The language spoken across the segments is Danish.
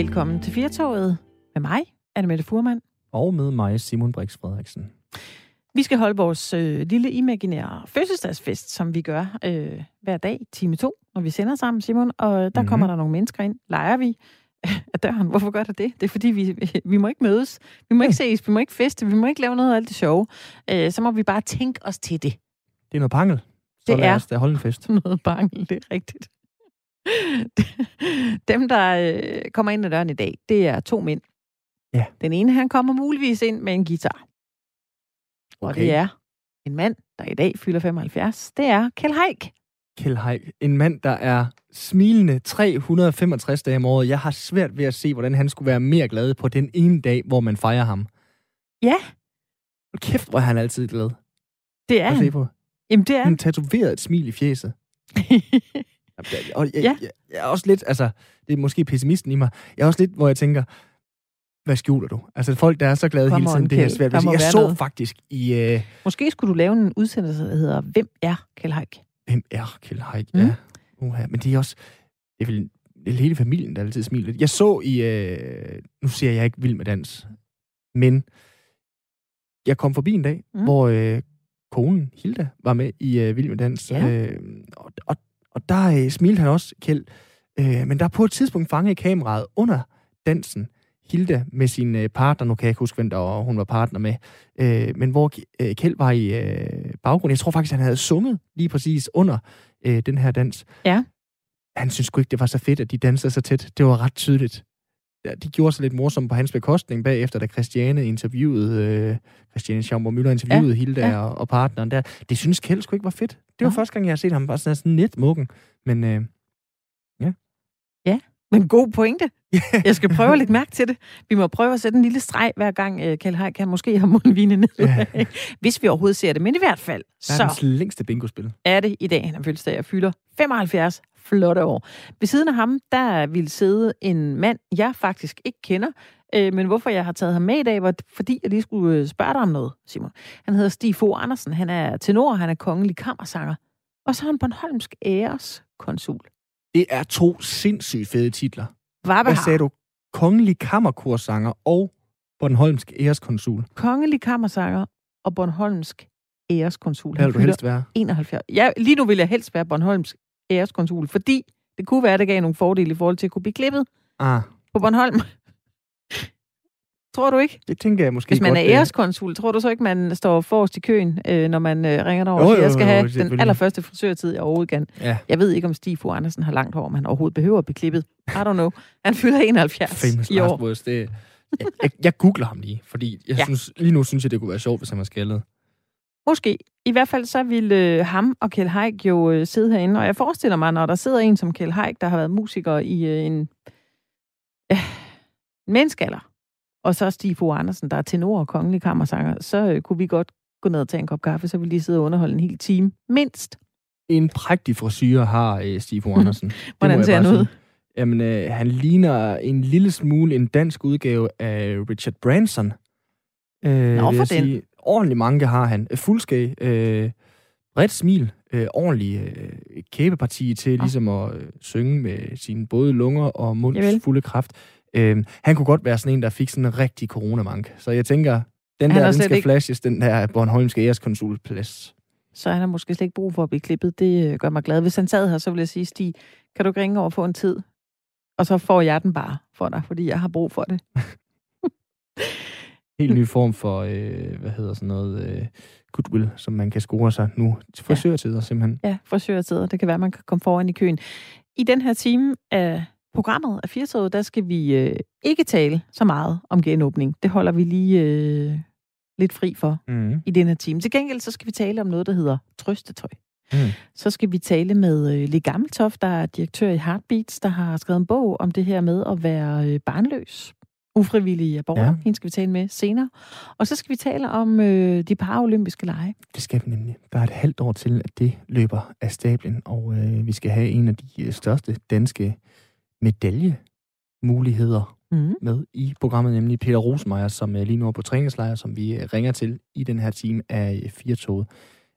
Velkommen til Firtoget med mig, Annemette Furman. Og med mig, Simon Brix Frederiksen. Vi skal holde vores øh, lille imaginære fødselsdagsfest, som vi gør øh, hver dag, time 2, når vi sender sammen, Simon. Og der mm-hmm. kommer der nogle mennesker ind. Leger vi af døren. Hvorfor gør der det? Det er fordi, vi, vi må ikke mødes. Vi må ikke ses. Vi må ikke feste. Vi må ikke lave noget af alt det sjove. Øh, så må vi bare tænke os til det. Det er noget pangel. Så Det lad er. os da holde en fest. Noget bangel, det er rigtigt. Dem, der øh, kommer ind ad døren i dag, det er to mænd. Ja. Den ene, han kommer muligvis ind med en guitar. Og Okay. det er en mand, der i dag fylder 75. Det er Kjell Haik. Kjell Haik. En mand, der er smilende 365 dage om året. Jeg har svært ved at se, hvordan han skulle være mere glad på den ene dag, hvor man fejrer ham. Ja, Hold kæft, hvor er han altid glad. det er han. på. Jamen, det er Han han. tatoveret et smil i fjeset. Og jeg, Ja. jeg, jeg er også lidt, altså, det er måske pessimisten i mig. Jeg er også lidt, hvor jeg tænker, hvad skjuler du? Altså, folk, der er så glade Come hele tiden, det er svært Jeg så noget. faktisk i, øh, Måske skulle du lave en udsendelse, der hedder Hvem er Kjell Haik? Hvem er Kjell Haik? Mm. Ja. Uha. Men det er også... Det er vel det er hele familien, der altid smiler. Jeg så i... Øh, nu siger jeg ikke vild med dans, men jeg kom forbi en dag, mm. hvor øh, konen, Hilda, var med i øh, Vild med Dans. Ja. Øh, og, og, og der øh, smilte han også, Kjeld. Øh, men der er på et tidspunkt fanget i kameraet under dansen, Hilda med sin øh, partner, nu kan jeg ikke huske, hvem der var, hun var partner med, øh, men hvor øh, Kjeld var i øh, baggrunden. Jeg tror faktisk, han havde sunget lige præcis under øh, den her dans. Ja. Han synes sgu ikke, det var så fedt, at de dansede så tæt. Det var ret tydeligt. Ja, de gjorde sig lidt morsomt på hans bekostning bagefter, da Christiane interviewede, øh, Christiane Schaumburg Müller interviewede ja. Hilda ja. ja. Og, og, partneren der. Det synes Kjeld sgu ikke var fedt. Det var Nå. første gang, jeg har set ham bare sådan, sådan lidt mukken. Men øh, Men god pointe. Jeg skal prøve at lægge mærke til det. Vi må prøve at sætte en lille streg, hver gang uh, Kjell Haik kan måske have mundvine ned. Ja. Hvis vi overhovedet ser det. Men i hvert fald, verdens så længste bingospil. er det i dag, han har fødselsdag og fylder 75 flotte år. Ved siden af ham, der vil sidde en mand, jeg faktisk ikke kender, øh, men hvorfor jeg har taget ham med i dag, var fordi jeg lige skulle øh, spørge dig om noget, Simon. Han hedder Stig Fogh Andersen, han er tenor, han er kongelig kammersanger, og så er han Bornholmsk æreskonsul. Det er to sindssygt fede titler. Hvad Hvad sagde du? Kongelig kammerkorsanger og Bornholmsk æreskonsul. Kongelig kammersanger og Bornholmsk æreskonsul. Hvad vil du helst være? 71. Ja, lige nu vil jeg helst være Bornholms æreskonsul, fordi det kunne være, at det gav nogle fordele i forhold til at kunne blive klippet Ah, på Bornholm. Tror du ikke? det tænker jeg måske Hvis man godt, er æreskonsul, tror du så ikke, man står forrest i køen, øh, når man øh, ringer derover? Jo, og siger, jo, jeg skal jo, have den selvfølgelig. allerførste frisørtid, jeg overhovedet kan. Ja, Jeg ved ikke, om Stig Fogh Andersen har langt hår, om han overhovedet behøver at blive klippet. I don't know. Han fylder 71 famous i år. words. Det, jeg, jeg, jeg googler ham lige, fordi jeg ja. synes, lige nu synes jeg, det kunne være sjovt, hvis han var skaldet. Måske. I hvert fald så vil øh, ham og Kjell Haik jo øh, sidde herinde, og jeg forestiller mig, når der sidder en som Kjell Haik, der har været musiker i øh, en øh, en menneskealder, og så Stig Fogh Andersen, der er tenor og kongelig kammersanger, så øh, kunne vi godt gå ned og tage en kop kaffe, så vil de sidde og underholde en hel time. Mindst. En prægtig frisyr har øh, Steve O. Andersen. Hvordan ser han ud? Jamen, øh, han ligner en lille smule en dansk udgave af Richard Branson. Øh, Nå, for den. Sige. Ordentlig mange har han. Øh, Fuldskæg, øh, bredt smil, øh, ordentlig øh, kæbeparti til ligesom at øh, synge med sine både lunger og munds Javel. fulde kraft. Øh, han kunne godt være sådan en, der fik sådan en rigtig coronamank. Så jeg tænker, den Han der, er den skal ikke- flashes, den der Bornholmske æreskonsulplads. Så han har måske slet ikke brug for at blive klippet. Det øh, gør mig glad. Hvis han sad her, så ville jeg sige, Stig, kan du ringe over få en tid? Og så får jeg den bare for dig, fordi jeg har brug for det. Helt ny form for, øh, hvad hedder sådan noget, øh, goodwill, som man kan score sig nu frisørtider simpelthen. Ja, frisørtider. Det kan være, man kan komme foran i køen. I den her time af programmet af Firtoget, der skal vi øh, ikke tale så meget om genåbning. Det holder vi lige øh, lidt fri for Mm. i den her time. Til gengæld så skal vi tale om noget, der hedder trøstetøj. Mm. Så skal vi tale med øh, Le Gammeltoft, der er direktør i Heartbeats, der har skrevet en bog om det her med at være øh, barnløs. Ufrivillig abort. Ja. Hende skal vi tale med senere. Og så skal vi tale om øh, de paralympiske lege. Det skal vi nemlig. Der er et halvt år til, at det løber af stablen, og øh, vi skal have en af de øh, største danske medaljemuligheder Mm. med i programmet, nemlig Peter Rosemeyer, som øh, lige nu er på træningslejr, som vi øh, ringer til i den her time af Firtoget.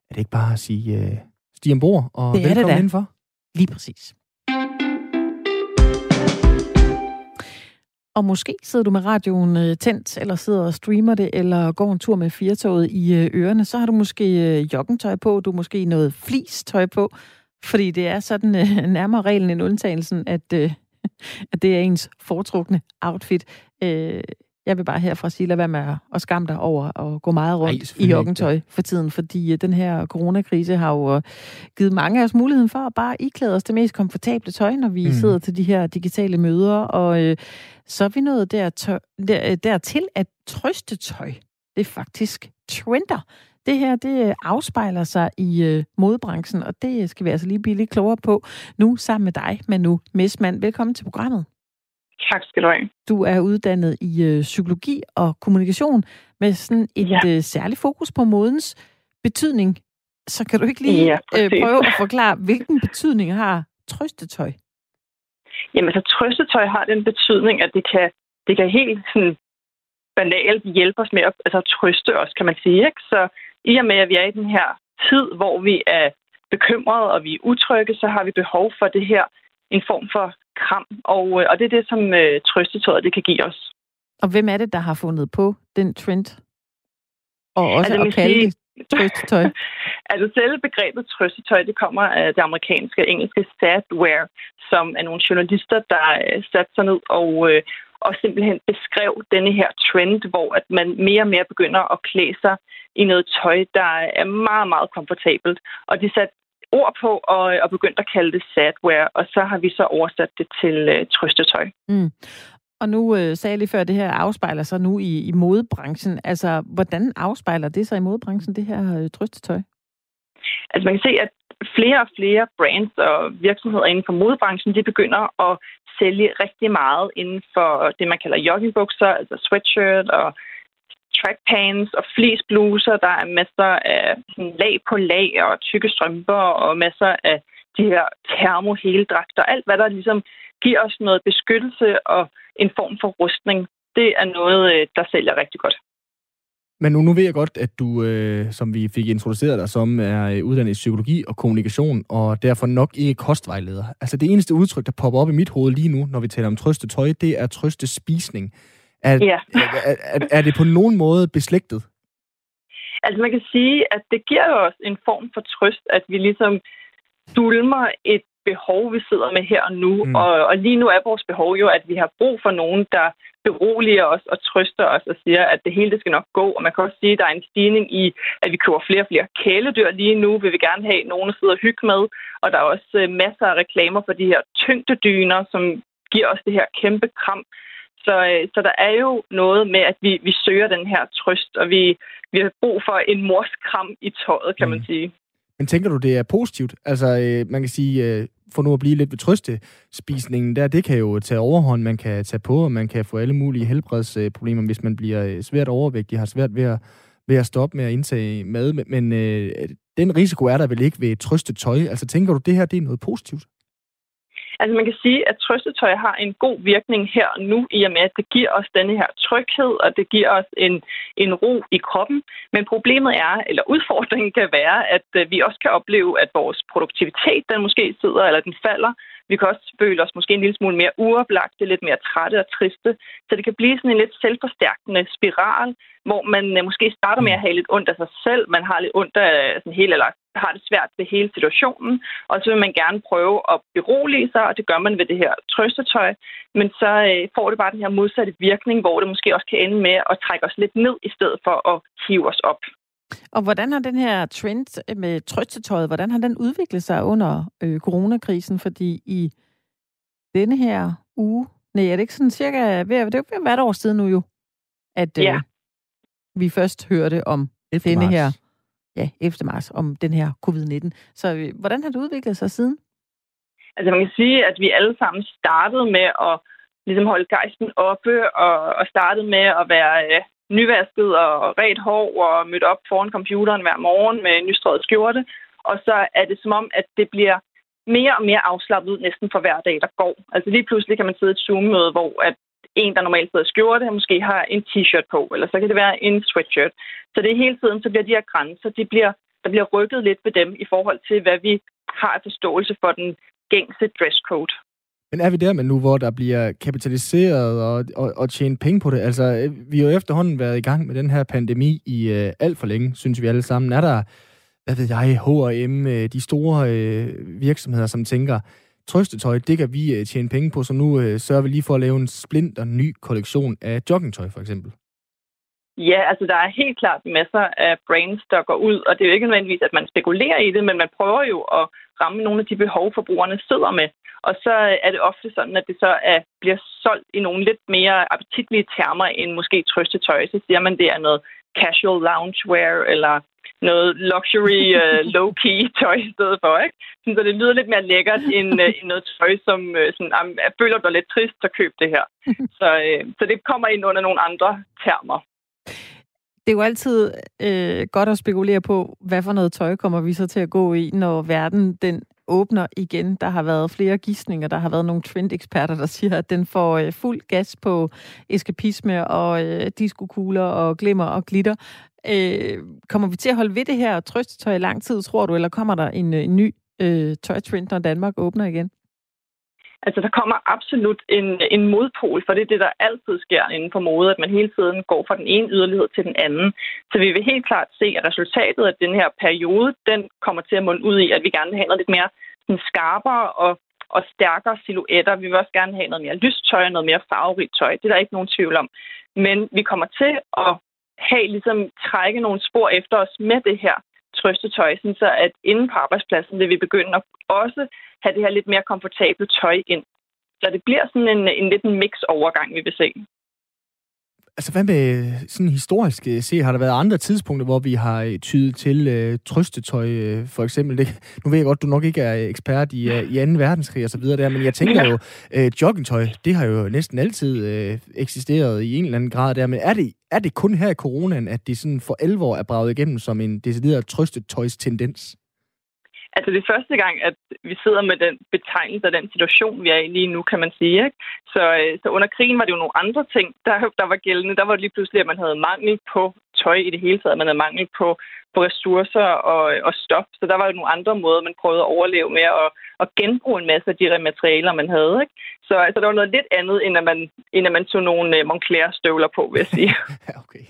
Er det ikke bare at sige, øh, stig ombord og Det er det velkommen da. indenfor? Lige præcis. Og måske sidder du med radioen øh, tændt, eller sidder og streamer det, eller går en tur med firetoget i øh, ørerne. Så har du måske øh, joggentøj på, du har måske noget flistøj på, fordi det er sådan nærmere reglen end undtagelsen, at, at det er ens foretrukne outfit. Jeg vil bare herfra sige, lad være med at skamme dig over at gå meget rundt Ej, i joggentøj for tiden, fordi øh, den her coronakrise har jo øh, givet mange af os muligheden for at bare iklæde os det mest komfortable tøj, når vi mm. sidder til de her digitale møder, og øh, så er vi nået der, tøj, der, øh, dertil, at trøstetøj, det faktisk trender. Det her, det afspejler sig i øh, modebranchen, og det skal vi altså lige blive lidt klogere på nu sammen med dig, Manu Messmann. Velkommen til programmet. Tak skal du have. Du er uddannet i øh, psykologi og kommunikation med sådan et ja. øh, særligt fokus på modens betydning. Så kan du ikke lige ja, øh, prøve at forklare, hvilken betydning har trøstetøj? Jamen, så altså, trøstetøj har den betydning, at det kan, det kan helt sådan, banalt hjælpe os med at altså, trøste os, kan man sige. Ikke? Så i og med, at vi er i den her tid, hvor vi er bekymrede og vi er utrygge, så har vi behov for det her, en form for kram. Og, øh, og det er det, som øh, trøstetøjet det kan give os. Og hvem er det, der har fundet på den trend? Og også altså, at kalde det trøstetøj? altså selve begrebet trøstetøj, det kommer af det amerikanske og engelske sadware, som er nogle journalister, der øh, satte sig ned og, øh, og simpelthen beskrev denne her trend, hvor at man mere og mere begynder at klæde sig i noget tøj, der er meget, meget komfortabelt. Og de satte ord på og, og begyndt at kalde det sadware, og så har vi så oversat det til øh, trøstetøj. Mm. Og nu øh, sagde jeg lige før, at det her afspejler sig nu i, i modebranchen. Altså, hvordan afspejler det sig i modebranchen, det her øh, trøstetøj? Altså, man kan se, at flere og flere brands og virksomheder inden for modebranchen, de begynder at sælge rigtig meget inden for det, man kalder joggingbukser, altså sweatshirt og trackpants og fleecebluser. Der er masser af sådan, lag på lag og tykke strømper og masser af de her termoheldragter. Alt, hvad der ligesom giver os noget beskyttelse og en form for rustning, det er noget, øh, der sælger rigtig godt. Men nu, nu ved jeg godt, at du, øh, som vi fik introduceret dig som, er øh, uddannet i psykologi og kommunikation, og derfor nok ikke kostvejleder. Altså det eneste udtryk, der popper op i mit hoved lige nu, når vi taler om trøstetøj, det er trøstespisning. Er, ja. er, er, er det på nogen måde beslægtet? Altså man kan sige, at det giver jo os en form for trøst, at vi ligesom dulmer et behov, vi sidder med her og nu. Mm. Og, og lige nu er vores behov jo, at vi har brug for nogen, der beroliger os og trøster os og siger, at det hele det skal nok gå. Og man kan også sige, at der er en stigning i, at vi køber flere og flere kæledyr lige nu. Vi vil gerne have nogen at sidde og hygge med. Og der er også øh, masser af reklamer for de her tyngdedyner, som giver os det her kæmpe kram. Så, øh, så der er jo noget med, at vi, vi søger den her trøst, og vi, vi har brug for en morskram i tøjet, kan mm. man sige. Men tænker du, det er positivt? Altså, øh, man kan sige, øh, for nu at blive lidt ved trøstespisningen der, det kan jo tage overhånd, man kan tage på, og man kan få alle mulige helbredsproblemer, hvis man bliver øh, svært overvægtig, har svært ved at, ved at stoppe med at indtage mad. Men øh, den risiko er der vel ikke ved trøstetøj? Altså, tænker du, det her det er noget positivt? Altså man kan sige, at trøstetøj har en god virkning her og nu, i og med, at det giver os denne her tryghed, og det giver os en, en ro i kroppen. Men problemet er, eller udfordringen kan være, at øh, vi også kan opleve, at vores produktivitet, den måske sidder, eller den falder, vi kan også føle os måske en lille smule mere uoplagte, lidt mere trætte og triste. Så det kan blive sådan en lidt selvforstærkende spiral, hvor man øh, måske starter med at have lidt ondt af sig selv, man har lidt ondt af sådan hele, eller har det svært ved hele situationen, og så vil man gerne prøve at berolige sig, og det gør man ved det her trøstetøj, men så øh, får det bare den her modsatte virkning, hvor det måske også kan ende med at trække os lidt ned, i stedet for at hive os op. Og hvordan har den her trend med trøstetøjet, hvordan har den udviklet sig under øh, coronakrisen? Fordi i denne her uge, nej, er det ikke sådan cirka, det er ved være et år siden nu jo, at øh, ja. vi først hørte om denne mars. her, ja, efter marts om den her covid-19. Så øh, hvordan har det udviklet sig siden? Altså man kan sige, at vi alle sammen startede med at ligesom holde gejsten oppe, og, og startede med at være øh, nyvasket og ret hår og mødt op foran computeren hver morgen med en nystrøget skjorte. Og så er det som om, at det bliver mere og mere afslappet næsten for hver dag, der går. Altså lige pludselig kan man sidde i et Zoom-møde, hvor at en, der normalt sidder i skjorte, måske har en t-shirt på, eller så kan det være en sweatshirt. Så det er hele tiden, så bliver de her grænser, de bliver, der bliver rykket lidt ved dem i forhold til, hvad vi har af forståelse for den gængse dresscode. Men er vi der med nu, hvor der bliver kapitaliseret og, og, og tjent penge på det? Altså, vi har jo efterhånden været i gang med den her pandemi i øh, alt for længe, synes vi alle sammen. Er der, hvad ved jeg, H&M, de store øh, virksomheder, som tænker, trøstetøj, det kan vi øh, tjene penge på, så nu øh, sørger vi lige for at lave en splint og ny kollektion af joggingtøj, for eksempel? Ja, altså der er helt klart masser af brands, der går ud, og det er jo ikke nødvendigvis, at man spekulerer i det, men man prøver jo at ramme nogle af de behov, forbrugerne sidder med. Og så øh, er det ofte sådan, at det så er, bliver solgt i nogle lidt mere appetitlige termer end måske trøstetøj. Så siger man, det er noget casual loungewear eller noget luxury uh, low-key tøj i stedet for, ikke? Så det lyder lidt mere lækkert end, uh, end noget tøj, som uh, sådan, um, jeg føler dig lidt trist, så køb det her. Så, uh, så det kommer ind under nogle andre termer. Det er jo altid øh, godt at spekulere på, hvad for noget tøj kommer vi så til at gå i, når verden den åbner igen. Der har været flere gissninger, der har været nogle trendeksperter, der siger, at den får øh, fuld gas på eskapisme og øh, diskokugler og glimmer og glitter. Øh, kommer vi til at holde ved det her trøstetøj i lang tid, tror du, eller kommer der en, en ny øh, tøjtrend, når Danmark åbner igen? Altså, der kommer absolut en, en modpol, for det er det, der altid sker inden for mode, at man hele tiden går fra den ene yderlighed til den anden. Så vi vil helt klart se, at resultatet af den her periode, den kommer til at munde ud i, at vi gerne vil have noget lidt mere sådan skarpere og, og stærkere silhuetter. Vi vil også gerne have noget mere lyst tøj og noget mere farverigt tøj. Det er der ikke nogen tvivl om. Men vi kommer til at have, ligesom, trække nogle spor efter os med det her trøstetøj, så at inden på arbejdspladsen vil vi begynde at også have det her lidt mere komfortable tøj ind. Så det bliver sådan en, en lidt en mix-overgang, vi vil se. Altså, hvad med sådan historisk øh, se? Har der været andre tidspunkter, hvor vi har øh, tydet til øh, trøstetøj, øh, for eksempel? Det, nu ved jeg godt, du nok ikke er ekspert i, øh, i 2. verdenskrig og så videre der, men jeg tænker jo, øh, joggingtøj, det har jo næsten altid øh, eksisteret i en eller anden grad der, men er det, er det kun her i coronaen, at det sådan for alvor er braget igennem som en decideret trøstetøjs tendens? Altså det er første gang, at vi sidder med den betegnelse af den situation, vi er i lige nu, kan man sige. Ikke? Så, øh, så under krigen var det jo nogle andre ting, der, der var gældende. Der var det lige pludselig, at man havde mangel på tøj i det hele taget. Man havde mangel på, på ressourcer og, og stof. Så der var jo nogle andre måder, man prøvede at overleve med at, at genbruge en masse af de materialer, man havde. Ikke? Så altså, der var noget lidt andet, end at man, end at man tog nogle øh, Moncler-støvler på, vil jeg sige. okay.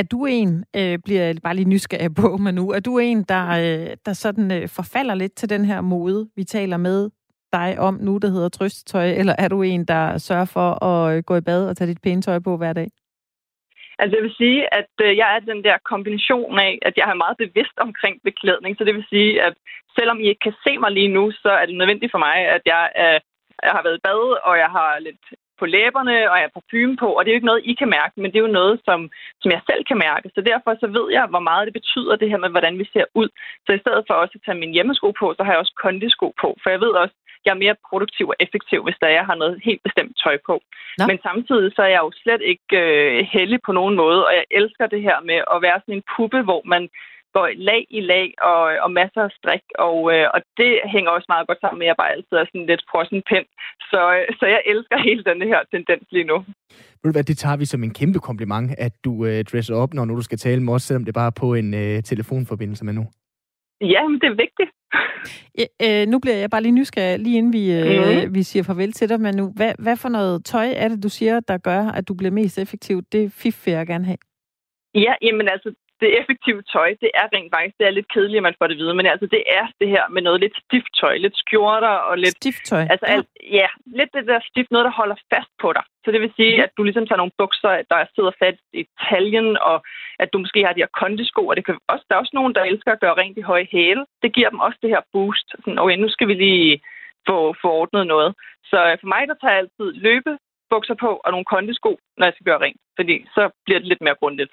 Er du en, øh, bliver jeg bare lige nysgerrig på mig nu, er du en, der, øh, der sådan øh, forfalder lidt til den her mode, vi taler med dig om nu, der hedder trøstetøj, eller er du en, der sørger for at øh, gå i bad og tage dit pæne tøj på hver dag? Altså jeg vil sige, at øh, jeg er den der kombination af, at jeg er meget bevidst omkring beklædning. Så det vil sige, at selvom I ikke kan se mig lige nu, så er det nødvendigt for mig, at jeg, øh, jeg har været i bad, og jeg har lidt på læberne, og jeg har parfume på, og det er jo ikke noget, I kan mærke, men det er jo noget, som, som jeg selv kan mærke. Så derfor så ved jeg, hvor meget det betyder det her med, hvordan vi ser ud. Så i stedet for også at tage min hjemmesko på, så har jeg også kondisko på, for jeg ved også, jeg er mere produktiv og effektiv, hvis der jeg har noget helt bestemt tøj på. Nå. Men samtidig så er jeg jo slet ikke øh, heldig på nogen måde, og jeg elsker det her med at være sådan en puppe, hvor man går lag i lag og, og masser af strik, og, øh, og det hænger også meget godt sammen med, at jeg bare altid er sådan lidt frossen pind. Så, øh, så jeg elsker hele den her tendens lige nu. Ved du hvad, det tager vi som en kæmpe kompliment, at du øh, dresser op, når nu du skal tale med os, selvom det bare er på en øh, telefonforbindelse med nu. Ja, men det er vigtigt. Ja, øh, nu bliver jeg bare lige nysgerrig, lige inden vi, øh, mm. vi siger farvel til dig, men nu, hvad, hvad for noget tøj er det, du siger, der gør, at du bliver mest effektiv? Det fif vil jeg gerne have. Ja, jamen altså, det effektive tøj, det er rent faktisk, det er lidt kedeligt, at man får det videre, men altså det er det her med noget lidt stift tøj, lidt skjorter og lidt... Stift tøj? Altså, ja. Alt, ja, lidt det der stift, noget, der holder fast på dig. Så det vil sige, mm. at du ligesom tager nogle bukser, der sidder fast i taljen, og at du måske har de her kondisko, og det kan også, der er også nogen, der elsker at gøre rent i høje hæle. Det giver dem også det her boost. Sådan, okay, nu skal vi lige få, få ordnet noget. Så øh, for mig, der tager jeg altid løbe bukser på og nogle kondisko, når jeg skal gøre rent, fordi så bliver det lidt mere grundigt.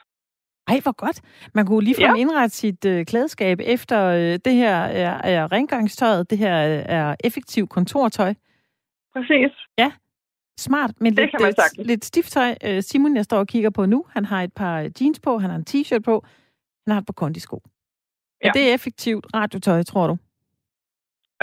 Ej, hvor godt. Man kunne lige ja. indrette sit øh, klædeskab efter øh, det her er, er rengøringstøjet, det her er effektiv kontortøj. Præcis. Ja, smart, men det lidt, kan man øh, lidt stift tøj. Øh, Simon, jeg står og kigger på nu, han har et par jeans på, han har en t-shirt på, han har et par kondisko. Ja. Er det effektivt radiotøj, tror du?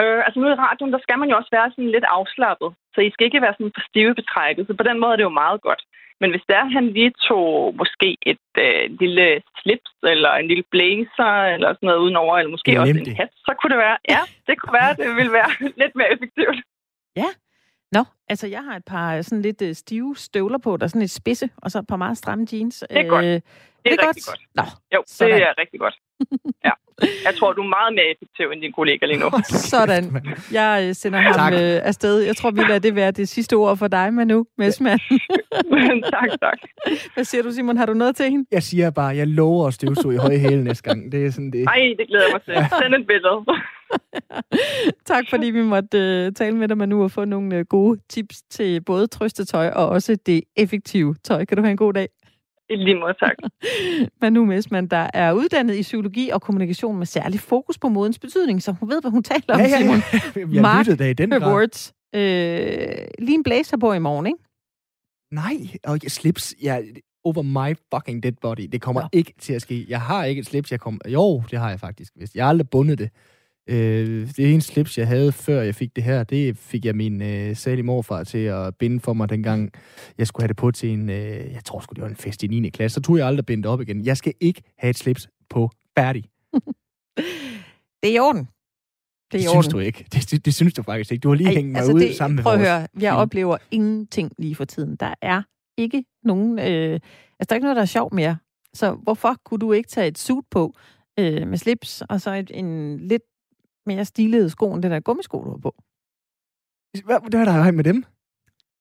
Øh, altså nu i radioen, der skal man jo også være sådan lidt afslappet. Så I skal ikke være sådan for stive betrækket. Så på den måde er det jo meget godt. Men hvis der han lige tog måske et øh, lille slips, eller en lille blazer, eller sådan noget udenover, eller måske også en hat, så kunne det være, ja, det kunne være, det ville være lidt mere effektivt. Ja. Nå, altså jeg har et par øh, sådan lidt øh, stive støvler på, der er sådan et spidse, og så et par meget stramme jeans. Det er godt. Øh, det er, det er rigtig godt. Nå, jo, sådan. det er rigtig godt. Ja. Jeg tror, du er meget mere effektiv end din kollega lige nu. sådan. Jeg sender ham øh, afsted. Jeg tror, vi lader det være det sidste ord for dig, Manu Messmann. tak, tak. Hvad siger du, Simon? Har du noget til hende? Jeg siger bare, jeg lover at støvsuge i høje hæle næste gang. Det er sådan det. Nej, det glæder jeg mig til. Send et billede. tak, fordi vi måtte uh, tale med dig, Manu, og få nogle uh, gode tips til både trøstetøj og også det effektive tøj. Kan du have en god dag? I lige måde, tak. Manu Messmann, der er uddannet i psykologi og kommunikation med særlig fokus på modens betydning, så hun ved, hvad hun taler om, ja, ja, ja. Simon. Jeg Mark lyttede i den Awards. Øh, lige en blazer på i morgen, ikke? Nej, og slips, ja, over my fucking dead body. Det kommer ja. ikke til at ske. Jeg har ikke et slips, jeg kommer... Jo, det har jeg faktisk, hvis jeg har aldrig bundet det. Øh, det en slips, jeg havde, før jeg fik det her, det fik jeg min øh, salige morfar til at binde for mig, dengang jeg skulle have det på til en, øh, jeg tror sgu, det var en fest i 9. klasse. Så tog jeg aldrig binde det op igen. Jeg skal ikke have et slips på færdig. det er i orden. Det, det synes du ikke. Det, det, det synes du faktisk ikke. Du har lige Ej, hængt mig altså ud det, sammen med Prøv at høre, jeg oplever ingenting lige for tiden. Der er ikke nogen... Øh, altså, der er ikke noget, der er sjovt mere. Så hvorfor kunne du ikke tage et suit på øh, med slips, og så et, en lidt mere stilede sko, end den der gummisko, du har på. Hvad, hvad er der med dem?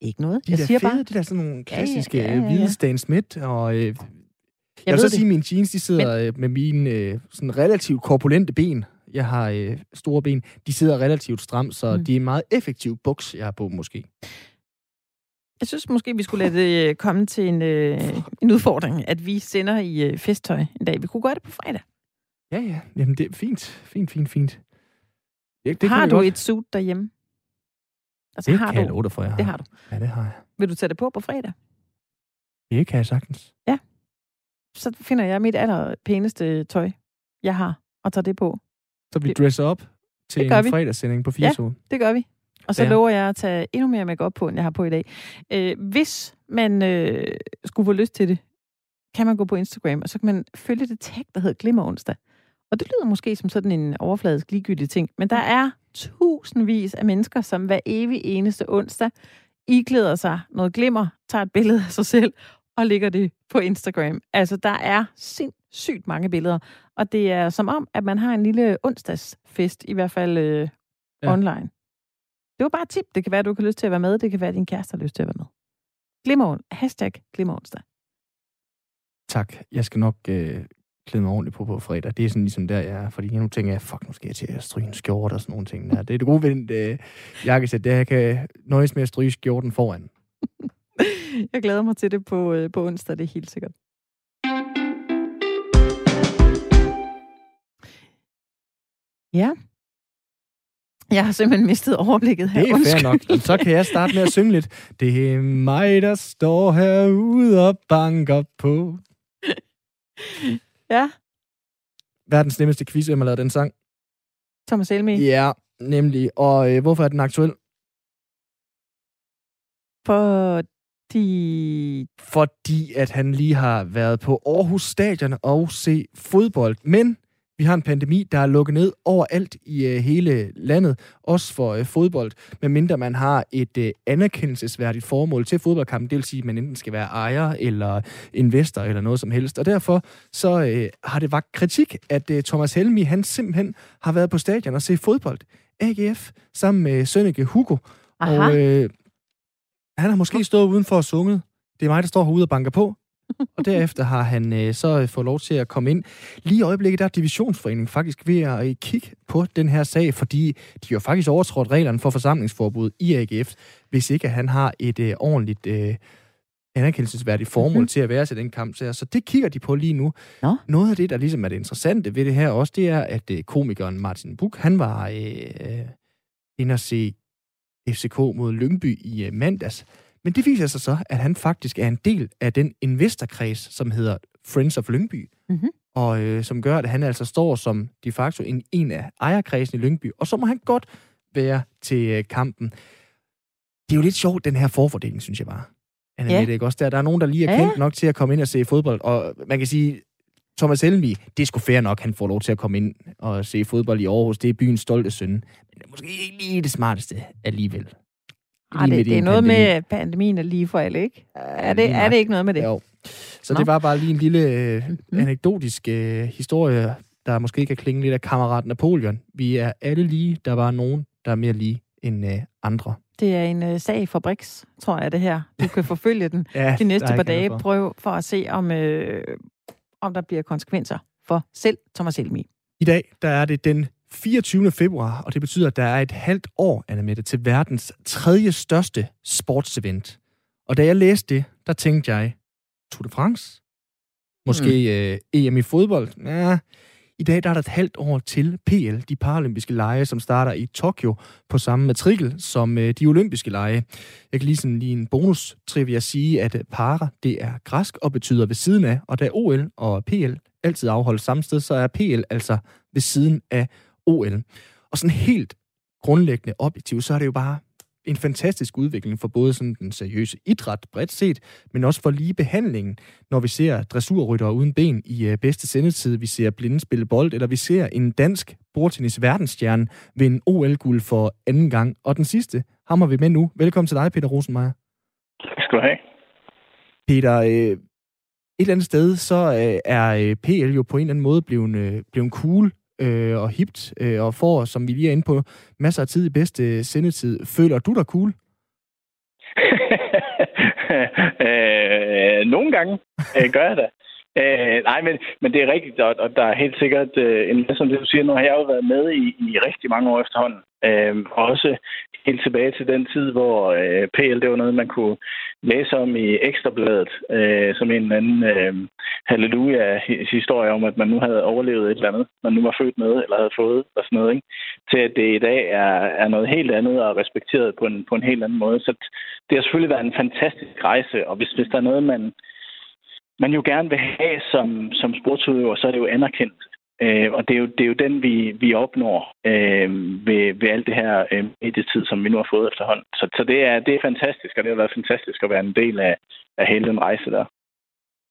Ikke noget. De jeg der siger fede, bare... de der sådan nogle klassiske ja, ja, ja, ja. hvide Stan Smith, og øh, jeg, jeg vil så det. sige, at mine jeans, de sidder Men... Øh, med mine øh, sådan relativt korpulente ben. Jeg har øh, store ben. De sidder relativt stramt, så mm. de er meget effektive buks, jeg har på måske. Jeg synes måske, vi skulle lade det øh, komme til en, øh, en udfordring, at vi sender i øh, festtøj en dag. Vi kunne gøre det på fredag. Ja, ja. Jamen, det er fint. Fint, fint, fint. Ja, det har du godt. et suit derhjemme? Altså, det har kan du... jeg love dig for, jeg har. Det har du. Ja, det har jeg. Vil du tage det på på fredag? Det kan jeg sagtens. Ja. Så finder jeg mit aller pæneste tøj, jeg har, og tager det på. Så vi dresser op til en vi. fredagssending på 4 Ja, det gør vi. Og så ja. lover jeg at tage endnu mere makeup på, end jeg har på i dag. Øh, hvis man øh, skulle få lyst til det, kan man gå på Instagram, og så kan man følge det tag, der hedder Glimmer onsdag. Og det lyder måske som sådan en overfladisk ligegyldig ting, men der er tusindvis af mennesker, som hver evig eneste onsdag iklæder sig noget glimmer, tager et billede af sig selv og lægger det på Instagram. Altså, der er sindssygt mange billeder, og det er som om, at man har en lille onsdagsfest, i hvert fald øh, ja. online. Det var bare et tip. Det kan være, at du kan lyst til at være med. Det kan være, at din kæreste har lyst til at være med. Glimmer, hashtag glimmeronsdag. Tak. Jeg skal nok øh, klæde mig ordentligt på på fredag. Det er sådan ligesom der, jeg er. Fordi nu tænker jeg, fuck, nu skal jeg til at stryge en skjorte og sådan nogle ting. Der. Det er det gode ved den øh, jakkesæt, det er, jeg kan nøjes med at stryge skjorten foran. jeg glæder mig til det på, øh, på onsdag, det er helt sikkert. Ja. Jeg har simpelthen mistet overblikket her. Det er fair nok. Så kan jeg starte med at synge lidt. Det er mig, der står herude og banker på. Ja. Verdens nemmeste quiz, hvem har lavet den sang? Thomas Elmi. Ja, nemlig. Og øh, hvorfor er den aktuel? Fordi... Fordi at han lige har været på Aarhus Stadion og se fodbold. Men vi har en pandemi, der er lukket ned overalt i øh, hele landet, også for øh, fodbold, medmindre man har et øh, anerkendelsesværdigt formål til fodboldkampen. Det vil sige, at man enten skal være ejer eller investor eller noget som helst. Og derfor så øh, har det vagt kritik, at øh, Thomas Helmi, han simpelthen har været på stadion og se fodbold. AGF sammen med Sønneke Hugo. Aha. Og øh, han har måske stået udenfor og sunget. Det er mig, der står herude og banker på og derefter har han øh, så fået lov til at komme ind. Lige i øjeblikket der er divisionsforeningen faktisk ved at øh, kigge på den her sag, fordi de har faktisk overtrådt reglerne for forsamlingsforbud i AGF, hvis ikke han har et øh, ordentligt øh, anerkendelsesværdigt formål mm-hmm. til at være til den kamp. Så det kigger de på lige nu. Nå. Noget af det, der ligesom er det interessante ved det her også, det er, at øh, komikeren Martin Buch, han var øh, øh inde at se FCK mod Lyngby i øh, mandags. Men det viser sig så, at han faktisk er en del af den investorkreds, som hedder Friends of Lyngby. Mm-hmm. Og øh, som gør, at han altså står som de facto en, en af ejerkredsen i Lyngby. Og så må han godt være til øh, kampen. Det er jo lidt sjovt, den her forfordeling, synes jeg bare. Anna ja. ikke også? Der, der er nogen, der lige er kendt ja. nok til at komme ind og se fodbold, og man kan sige, Thomas Helmi, det er sgu fair nok, han får lov til at komme ind og se fodbold i Aarhus. Det er byens stolte søn. Men det er måske ikke lige det smarteste alligevel. Ej, det, det er noget pandemi. med pandemien er lige for alle, ikke? Er det, er det ikke noget med det? Jo. Så Nå. det var bare lige en lille øh, mm. anekdotisk øh, historie, der måske kan klinge lidt af kammerat Napoleon. Vi er alle lige. Der var nogen, der er mere lige end øh, andre. Det er en øh, sag for Brix, tror jeg, det her. Du kan forfølge den ja, de næste par dage. For. Prøv for at se, om, øh, om der bliver konsekvenser for selv Thomas Elmi. I dag der er det den 24. februar, og det betyder, at der er et halvt år, Anna Mette, til verdens tredje største sportsevent. Og da jeg læste det, der tænkte jeg, Tour de France? Måske mm. øh, EM i fodbold? Ja, i dag der er der et halvt år til PL, de paralympiske lege, som starter i Tokyo på samme matrikel som øh, de olympiske lege. Jeg kan lige sådan lige en bonus trivia sige, at para, det er græsk og betyder ved siden af, og da OL og PL altid afholdes samme sted, så er PL altså ved siden af OL. Og sådan helt grundlæggende objektivt, så er det jo bare en fantastisk udvikling for både sådan den seriøse idræt bredt set, men også for lige behandlingen, når vi ser dressurryttere uden ben i øh, bedste sendetid, vi ser blinde spille bold, eller vi ser en dansk bordtennis verdensstjerne vinde OL-guld for anden gang. Og den sidste hammer vi med nu. Velkommen til dig, Peter Rosenmeier. Tak skal du have. Peter, øh, et eller andet sted, så øh, er PL jo på en eller anden måde blevet, blevet cool øh, og hipt, øh, og får, som vi lige er inde på, masser af tid i bedste øh, sendetid. Føler du dig cool? øh, nogle gange øh, gør jeg det. Øh, nej, men, men det er rigtigt, og, og der er helt sikkert øh, en masse som det, du siger. Nu har jeg jo været med i, i rigtig mange år efterhånden. Øh, også helt tilbage til den tid, hvor øh, PL, det var noget, man kunne læse om i Ekstrabladet, øh, som en eller anden øh, halleluja-historie om, at man nu havde overlevet et eller andet, man nu var født med, eller havde fået, og sådan noget, ikke? til at det i dag er, er noget helt andet og respekteret på en, på en helt anden måde. Så det har selvfølgelig været en fantastisk rejse, og hvis, hvis der er noget, man man jo gerne vil have som, som sportsudøver, så er det jo anerkendt. Øh, og det er, jo, det er jo den, vi, vi opnår øh, ved, ved alt det her øh, medietid, som vi nu har fået efterhånden. Så, så det, er, det er fantastisk, og det har været fantastisk at være en del af, af hele den rejse der.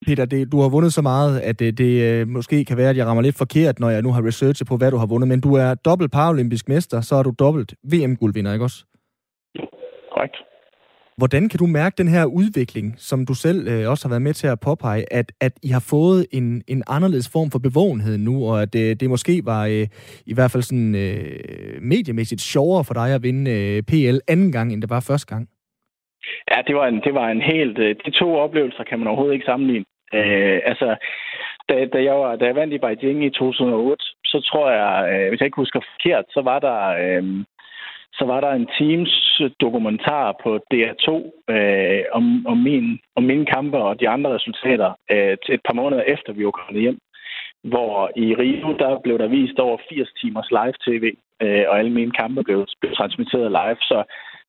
Peter, det, du har vundet så meget, at det, det øh, måske kan være, at jeg rammer lidt forkert, når jeg nu har researchet på, hvad du har vundet. Men du er dobbelt paralympisk mester, så er du dobbelt VM-guldvinder, ikke også? Korrekt. Hvordan kan du mærke den her udvikling, som du selv øh, også har været med til at påpege, at, at I har fået en, en anderledes form for bevågenhed nu, og at øh, det måske var øh, i hvert fald sådan øh, mediemæssigt sjovere for dig at vinde øh, PL anden gang, end det var første gang? Ja, det var en, det var en helt... Øh, de to oplevelser kan man overhovedet ikke sammenligne. Øh, altså, da, da, jeg var, da jeg vandt i Beijing i 2008, så tror jeg, øh, hvis jeg ikke husker forkert, så var der... Øh, så var der en Teams dokumentar på DR2 øh, om, om, min, om mine kampe og de andre resultater øh, til et par måneder efter, vi var kommet hjem. Hvor i Rio, der blev der vist over 80 timers live-tv, øh, og alle mine kampe blev, blev transmitteret live. Så,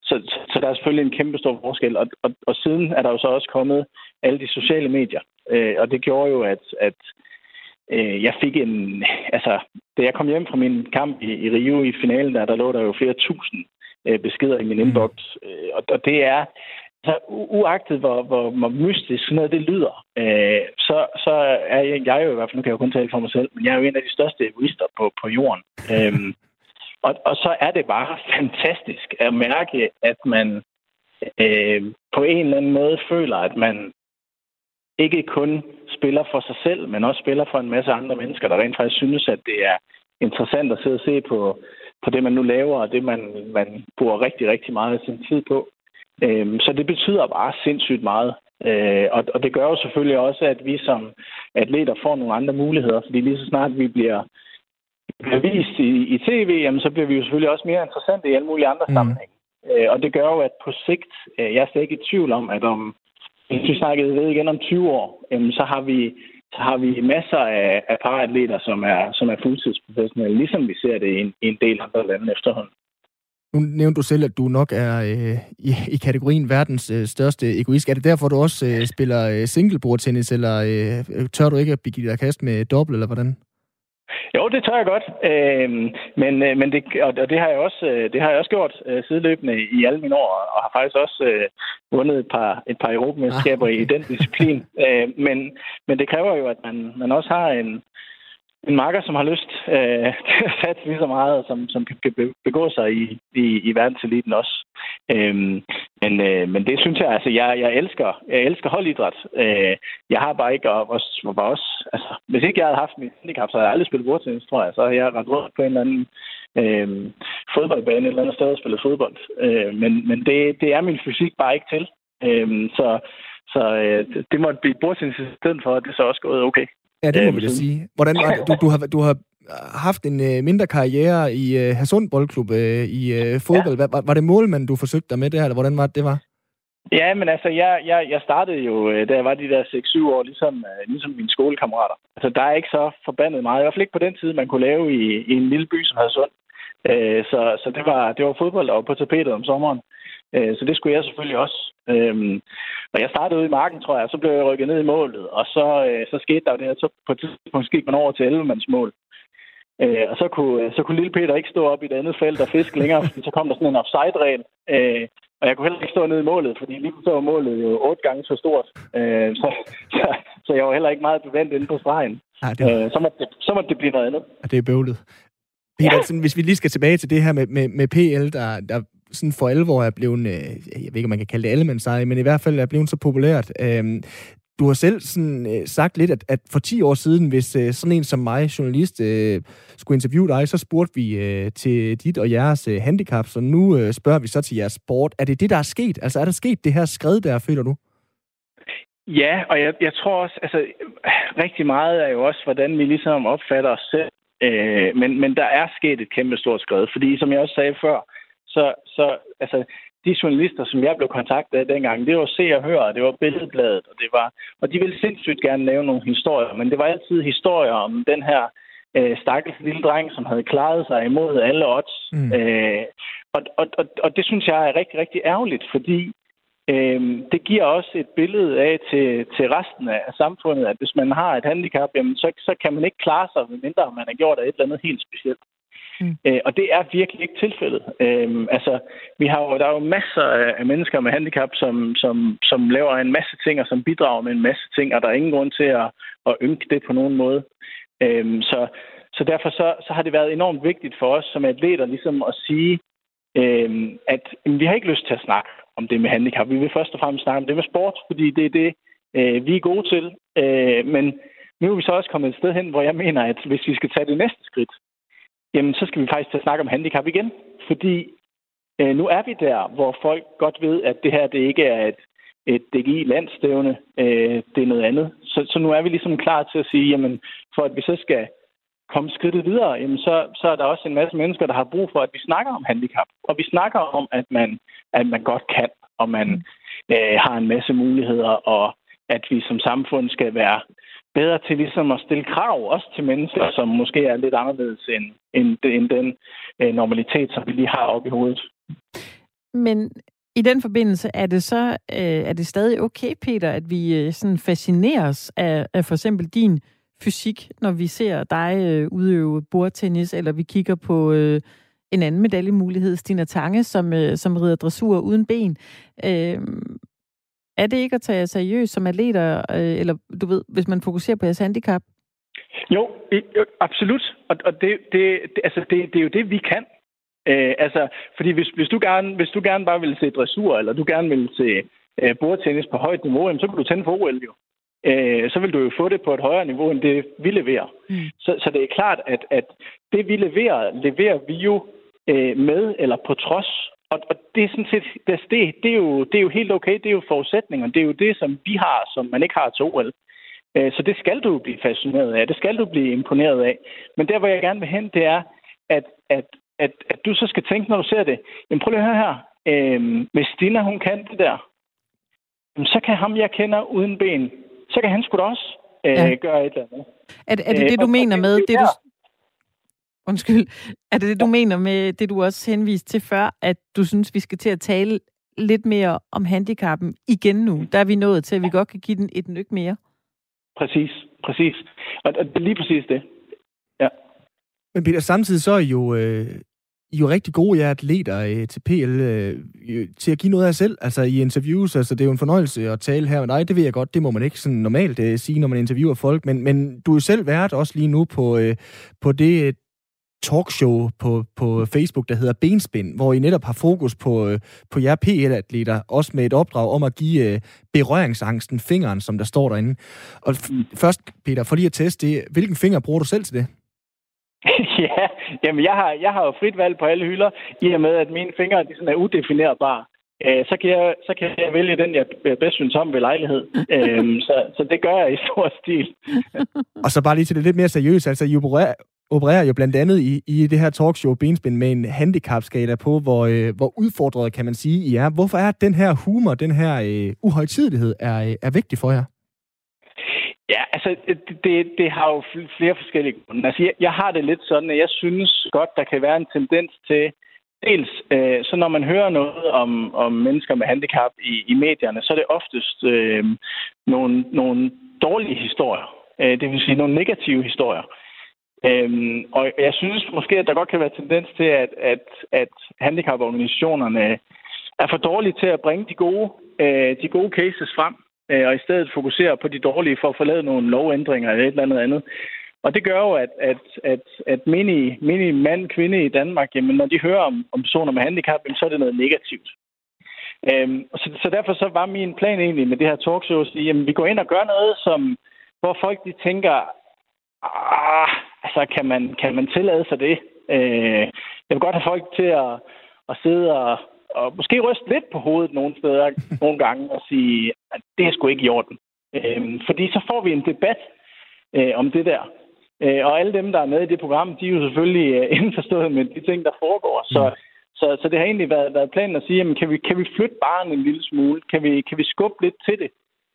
så, så der er selvfølgelig en kæmpe stor forskel. Og, og, og siden er der jo så også kommet alle de sociale medier. Øh, og det gjorde jo, at, at øh, jeg fik en... Altså, da jeg kom hjem fra min kamp i, i Rio i finalen, der, der lå der jo flere tusind øh, beskeder i min mm. inbox. Øh, og, og det er... Altså, uagtet hvor, hvor, hvor mystisk sådan noget det lyder, øh, så, så er jeg, jeg er jo i hvert fald, nu kan jeg jo kun tale for mig selv, men jeg er jo en af de største egoister på, på jorden. Øhm, og, og så er det bare fantastisk at mærke, at man øh, på en eller anden måde føler, at man ikke kun spiller for sig selv, men også spiller for en masse andre mennesker, der rent faktisk synes, at det er interessant at sidde og se på, på det, man nu laver, og det, man, man bruger rigtig, rigtig meget af sin tid på. Øhm, så det betyder bare sindssygt meget. Øh, og, og det gør jo selvfølgelig også, at vi som atleter får nogle andre muligheder, fordi lige så snart vi bliver, bliver vist i, i tv, jamen, så bliver vi jo selvfølgelig også mere interessante i alle mulige andre mm. sammenhænge. Øh, og det gør jo, at på sigt, øh, jeg er slet ikke i tvivl om, at om hvis vi snakkede ved igen om 20 år, jamen, så har vi så har vi masser af, af paratleter, som er, som er fuldtidsprofessionelle, ligesom vi ser det i en, i en del andre lande efterhånden. Nu nævnte du selv, at du nok er øh, i, i kategorien verdens øh, største egoist. Er det derfor, du også øh, spiller øh, singlebordtennis, eller øh, tør du ikke at begive dig kast med dobbelt, eller hvordan? Jo, det tør jeg godt. Øh, men, men det, og det har jeg også, øh, det har jeg også gjort øh, sideløbende i alle mine år, og har faktisk også øh, vundet et par, et par europamesterskaber ah, i den disciplin. øh, men, men det kræver jo, at man, man også har en, en marker, som har lyst øh, til at satse lige så meget, som, som kan begå sig i, i, i verdenseliten også. Øhm, men, øh, men det synes jeg, altså, jeg, jeg elsker, jeg elsker holdidræt. Øh, jeg har bare ikke, og også, var også, altså, hvis ikke jeg havde haft mit handicap, så havde jeg aldrig spillet bordtennis, tror jeg. Så havde jeg ret rundt på en eller anden øh, fodboldbane et eller andet sted og spillet fodbold. Øh, men men det, det er min fysik bare ikke til. Øh, så så øh, det måtte blive bordtennis i stedet for, og det så også gået okay. Ja, det må vi da sige. Hvordan var det? Du, du, har, du har haft en øh, mindre karriere i øh, Hasund Boldklub øh, i øh, fodbold. Ja. Var, var det målmand, du forsøgte dig med det her, eller hvordan var det, det var? Ja, men altså, jeg, jeg, jeg startede jo, øh, da jeg var de der 6-7 år, ligesom, øh, ligesom mine skolekammerater. Altså, der er ikke så forbandet meget. I hvert fald ikke på den tid, man kunne lave i, i en lille by som Hadsund. Øh, så så det, var, det var fodbold og på tapetet om sommeren. Øh, så det skulle jeg selvfølgelig også. Øhm, og jeg startede ude i marken, tror jeg, og så blev jeg rykket ned i målet. Og så, øh, så skete der jo det her, så på et tidspunkt gik man over til 11 mål. Øh, og så kunne, så kunne lille Peter ikke stå op i det andet felt og fiske længere, fordi så kom der sådan en offside-regel. Øh, og jeg kunne heller ikke stå nede i målet, fordi lige så var målet jo otte gange så stort. Øh, så, så, så jeg var heller ikke meget bevendt inde på stregen. Ej, det øh, så, måtte det, så måtte det blive noget andet. Ja, det er bøvlet. Peter, ja. hvis vi lige skal tilbage til det her med, med, med PL, der, der sådan for alvor er blevet, øh, jeg ved ikke, om man kan kalde det allemandseje, men i hvert fald er blevet så populært. Øh, du har selv sådan, øh, sagt lidt, at, at for 10 år siden, hvis øh, sådan en som mig, journalist, øh, skulle interviewe dig, så spurgte vi øh, til dit og jeres øh, handicap, så nu øh, spørger vi så til jeres sport. Er det det, der er sket? Altså er der sket det her skred der, føler du? Ja, og jeg, jeg tror også, altså rigtig meget er jo også, hvordan vi ligesom opfatter os selv. Øh, men, men der er sket et kæmpe stort skred, fordi som jeg også sagde før, så, så altså, de journalister, som jeg blev kontaktet af dengang, det var Se og Hør, det var Billedbladet, og det var, og de ville sindssygt gerne lave nogle historier, men det var altid historier om den her øh, stakkels lille dreng, som havde klaret sig imod alle odds. Mm. Øh, og, og, og, og det synes jeg er rigtig, rigtig ærgerligt, fordi øh, det giver også et billede af til, til resten af samfundet, at hvis man har et handicap, jamen, så, så kan man ikke klare sig, medmindre man har gjort et eller andet helt specielt. Mm. Øh, og det er virkelig ikke tilfældet. Øh, altså, vi har jo, der er jo masser af mennesker med handicap, som, som, som laver en masse ting, og som bidrager med en masse ting, og der er ingen grund til at, at ynke det på nogen måde. Øh, så, så derfor så, så har det været enormt vigtigt for os som atleter ligesom at sige, øh, at jamen, vi har ikke lyst til at snakke om det med handicap. Vi vil først og fremmest snakke om det med sport, fordi det er det, øh, vi er gode til. Øh, men nu er vi så også kommet et sted hen, hvor jeg mener, at hvis vi skal tage det næste skridt, jamen så skal vi faktisk til at snakke om handicap igen. Fordi øh, nu er vi der, hvor folk godt ved, at det her det ikke er et, et DGI-landstævne, øh, det er noget andet. Så, så nu er vi ligesom klar til at sige, jamen for at vi så skal komme skridtet videre, jamen så, så er der også en masse mennesker, der har brug for, at vi snakker om handicap. Og vi snakker om, at man, at man godt kan, og man øh, har en masse muligheder, og at vi som samfund skal være bedre til ligesom at stille krav også til mennesker, som måske er lidt anderledes end, end, end den øh, normalitet, som vi lige har oppe i hovedet. Men i den forbindelse er det så øh, er det stadig okay, Peter, at vi øh, sådan fascineres af, af for eksempel din fysik, når vi ser dig øh, udøve bordtennis, eller vi kigger på øh, en anden medaljemulighed, Stina Tange, som, øh, som rider dressur uden ben. Øh, er det ikke at tage jer seriøst som atleter, øh, eller du ved, hvis man fokuserer på jeres handicap? Jo, absolut. Og, og det, det, det, altså det, det er jo det, vi kan. Øh, altså, fordi hvis, hvis, du gerne, hvis du gerne bare vil se dressur, eller du gerne vil se øh, bordtennis på højt niveau, jamen, så kan du tænde for OL jo. Øh, så vil du jo få det på et højere niveau, end det vi leverer. Mm. Så, så det er klart, at, at det vi leverer, leverer vi jo øh, med eller på trods og, og det er sådan set, det, det, er jo, det er jo helt okay, det er jo forudsætninger. Det er jo det, som vi har, som man ikke har til OL. Øh, så det skal du blive fascineret af, det skal du blive imponeret af. Men der, hvor jeg gerne vil hen, det er, at, at, at, at du så skal tænke, når du ser det, jamen prøv lige at høre her, øh, hvis Stina, hun kan det der, så kan ham, jeg kender uden ben, så kan han sgu da også øh, ja. gøre et eller andet. Er, er det det, du øh, mener med, det, du, Undskyld. Er det det, du mener med det, du også henviste til før, at du synes, vi skal til at tale lidt mere om handicappen igen nu? Der er vi nået til, at vi godt kan give den et nyk mere. Præcis, præcis. Og, det er lige præcis det. Ja. Men Peter, samtidig så er I jo, øh, I er jo rigtig gode, jer atleter øh, til PL, øh, til at give noget af jer selv, altså i interviews. Altså det er jo en fornøjelse at tale her med dig, det ved jeg godt, det må man ikke sådan normalt øh, sige, når man interviewer folk, men, men du er selv vært også lige nu på, øh, på det talkshow på, på Facebook, der hedder Benspin, hvor I netop har fokus på, øh, på jer PL-atleter, også med et opdrag om at give øh, berøringsangsten fingeren, som der står derinde. Og mm. først, Peter, for lige at teste det, hvilken finger bruger du selv til det? ja, jamen jeg har, jeg har jo frit valg på alle hylder, i og med, at mine fingre de sådan er udefinerbare. Øh, så, kan jeg, så kan jeg vælge den, jeg bedst synes om ved lejlighed. øhm, så, så det gør jeg i stor stil. og så bare lige til det lidt mere seriøst. Altså, I opererer, opererer jo blandt andet i, i det her talkshow Benspin med en handicapskala på, hvor, øh, hvor udfordret kan man sige, I er. Hvorfor er den her humor, den her øh, uhøjtidelighed, er, øh, er vigtig for jer? Ja, altså, det, det har jo flere forskellige grunde. Altså, jeg, jeg har det lidt sådan, at jeg synes godt, der kan være en tendens til, dels, øh, så når man hører noget om, om mennesker med handicap i, i medierne, så er det oftest øh, nogle, nogle dårlige historier. Øh, det vil sige nogle negative historier. Øhm, og jeg synes måske, at der godt kan være tendens til, at, at, at handicaporganisationerne er for dårlige til at bringe de gode, øh, de gode cases frem, øh, og i stedet fokusere på de dårlige for at få lavet nogle lovændringer eller et eller andet andet. Og det gør jo, at, at, at, at mini, mini mand, kvinde i Danmark, jamen, når de hører om, om personer med handicap, så er det noget negativt. Øhm, så, så derfor så var min plan egentlig med det her talkshow at sige, at vi går ind og gør noget, som, hvor folk de tænker, ah, altså kan man, kan man tillade sig det? Øh, jeg vil godt have folk til at, at sidde og, og måske ryste lidt på hovedet nogle steder, nogle gange, og sige, at det er sgu ikke i orden. Øh, fordi så får vi en debat øh, om det der. Øh, og alle dem, der er med i det program, de er jo selvfølgelig øh, indforstået med de ting, der foregår. Så, mm. så, så det har egentlig været, været planen at sige, jamen, kan, vi, kan vi flytte barnet en lille smule? Kan vi, kan vi skubbe lidt til det?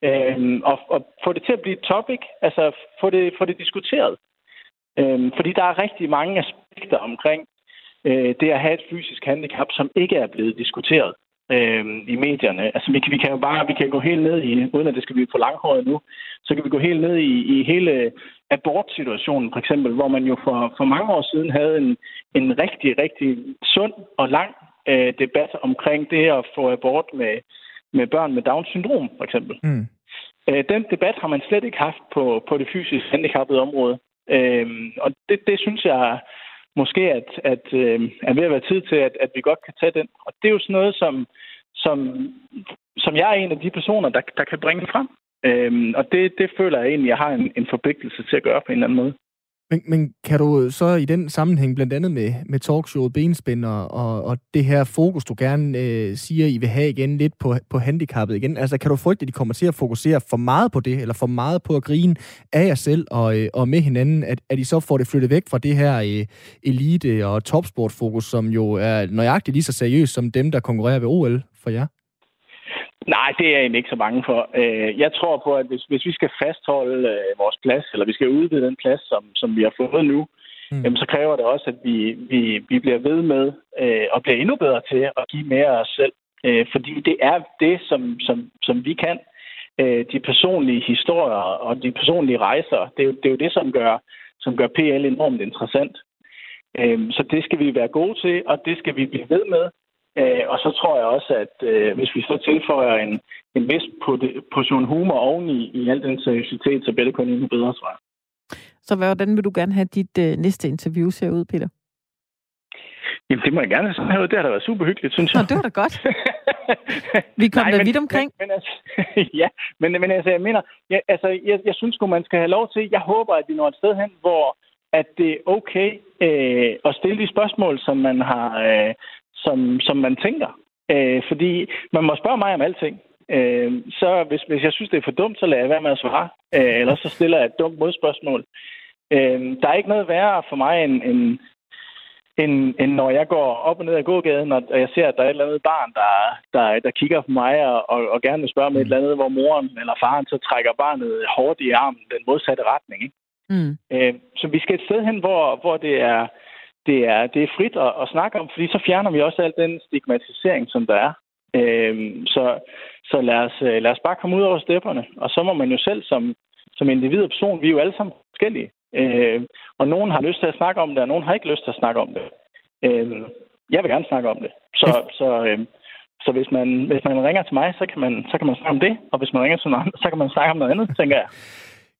Øh, og, og få det til at blive et topic, altså få det, få det diskuteret. Øh, fordi der er rigtig mange aspekter omkring øh, det at have et fysisk handicap, som ikke er blevet diskuteret øh, i medierne. Altså vi kan, vi kan jo bare vi kan gå helt ned i, uden at det skal blive for langhåret nu, så kan vi gå helt ned i, i hele abortsituationen for eksempel, hvor man jo for, for mange år siden havde en, en rigtig, rigtig sund og lang øh, debat omkring det at få abort med, med børn med Down-syndrom for eksempel. Mm. Øh, den debat har man slet ikke haft på, på det fysisk handicappede område. Øh, og det, det synes jeg måske at, at øh, er ved at være tid til, at, at vi godt kan tage den. Og det er jo sådan noget, som, som, som jeg er en af de personer, der, der kan bringe frem. Øhm, og det, det føler jeg egentlig, jeg har en, en forpligtelse til at gøre på en eller anden måde. Men, men kan du så i den sammenhæng, blandt andet med, med talkshowet Benspænd og, og, og det her fokus, du gerne øh, siger, I vil have igen lidt på, på handicappet igen, altså kan du frygte, at I kommer til at fokusere for meget på det, eller for meget på at grine af jer selv og, øh, og med hinanden, at, at I så får det flyttet væk fra det her øh, elite- og topsportfokus, som jo er nøjagtigt lige så seriøst som dem, der konkurrerer ved OL for jer? Nej, det er jeg egentlig ikke så bange for. Øh, jeg tror på, at hvis, hvis vi skal fastholde øh, vores plads, eller vi skal udvide den plads, som, som vi har fået nu, mm. jamen, så kræver det også, at vi, vi, vi bliver ved med øh, og bliver endnu bedre til at give mere af os selv. Fordi det er det, som, som, som vi kan. De personlige historier og de personlige rejser, det er jo det, er jo det som, gør, som gør PL enormt interessant. Så det skal vi være gode til, og det skal vi blive ved med. Øh, og så tror jeg også, at øh, hvis vi så tilføjer en, en vis portion humor oveni i al den seriøsitet, så bliver det kun endnu bedre, tror jeg. Så hvordan vil du gerne have dit øh, næste interview ser ud, Peter? Jamen, det må jeg gerne have. Det har da været super hyggeligt, synes jeg. Nå, det var da godt. Vi kom da vidt omkring. Men, men altså, ja, men, men altså, jeg mener, jeg, altså, jeg, jeg synes man skal have lov til, jeg håber, at vi når et sted hen, hvor at det er okay øh, at stille de spørgsmål, som man har, øh, som, som man tænker. Øh, fordi man må spørge mig om alting. Øh, så hvis, hvis jeg synes, det er for dumt, så lader jeg være med at svare. Øh, eller så stiller jeg et dumt modspørgsmål. Øh, der er ikke noget værre for mig, end, end, end, end når jeg går op og ned ad gågaden, og jeg ser, at der er et eller andet barn, der, der, der kigger på mig og, og, og gerne vil spørge mig et eller andet, hvor moren eller faren så trækker barnet hårdt i armen den modsatte retning. Ikke? Mm. Øh, så vi skal et sted hen, hvor, hvor det er det er, det er frit at, at snakke om, fordi så fjerner vi også al den stigmatisering, som der er. Øhm, så så lad, os, øh, lad os bare komme ud over stepperne, og så må man jo selv som, som individ og person, vi er jo alle sammen forskellige. Øh, og nogen har lyst til at snakke om det, og nogen har ikke lyst til at snakke om det. Øh, jeg vil gerne snakke om det. Så, så, øh, så hvis, man, hvis man ringer til mig, så kan, man, så kan man snakke om det, og hvis man ringer til nogen så kan man snakke om noget andet, tænker jeg.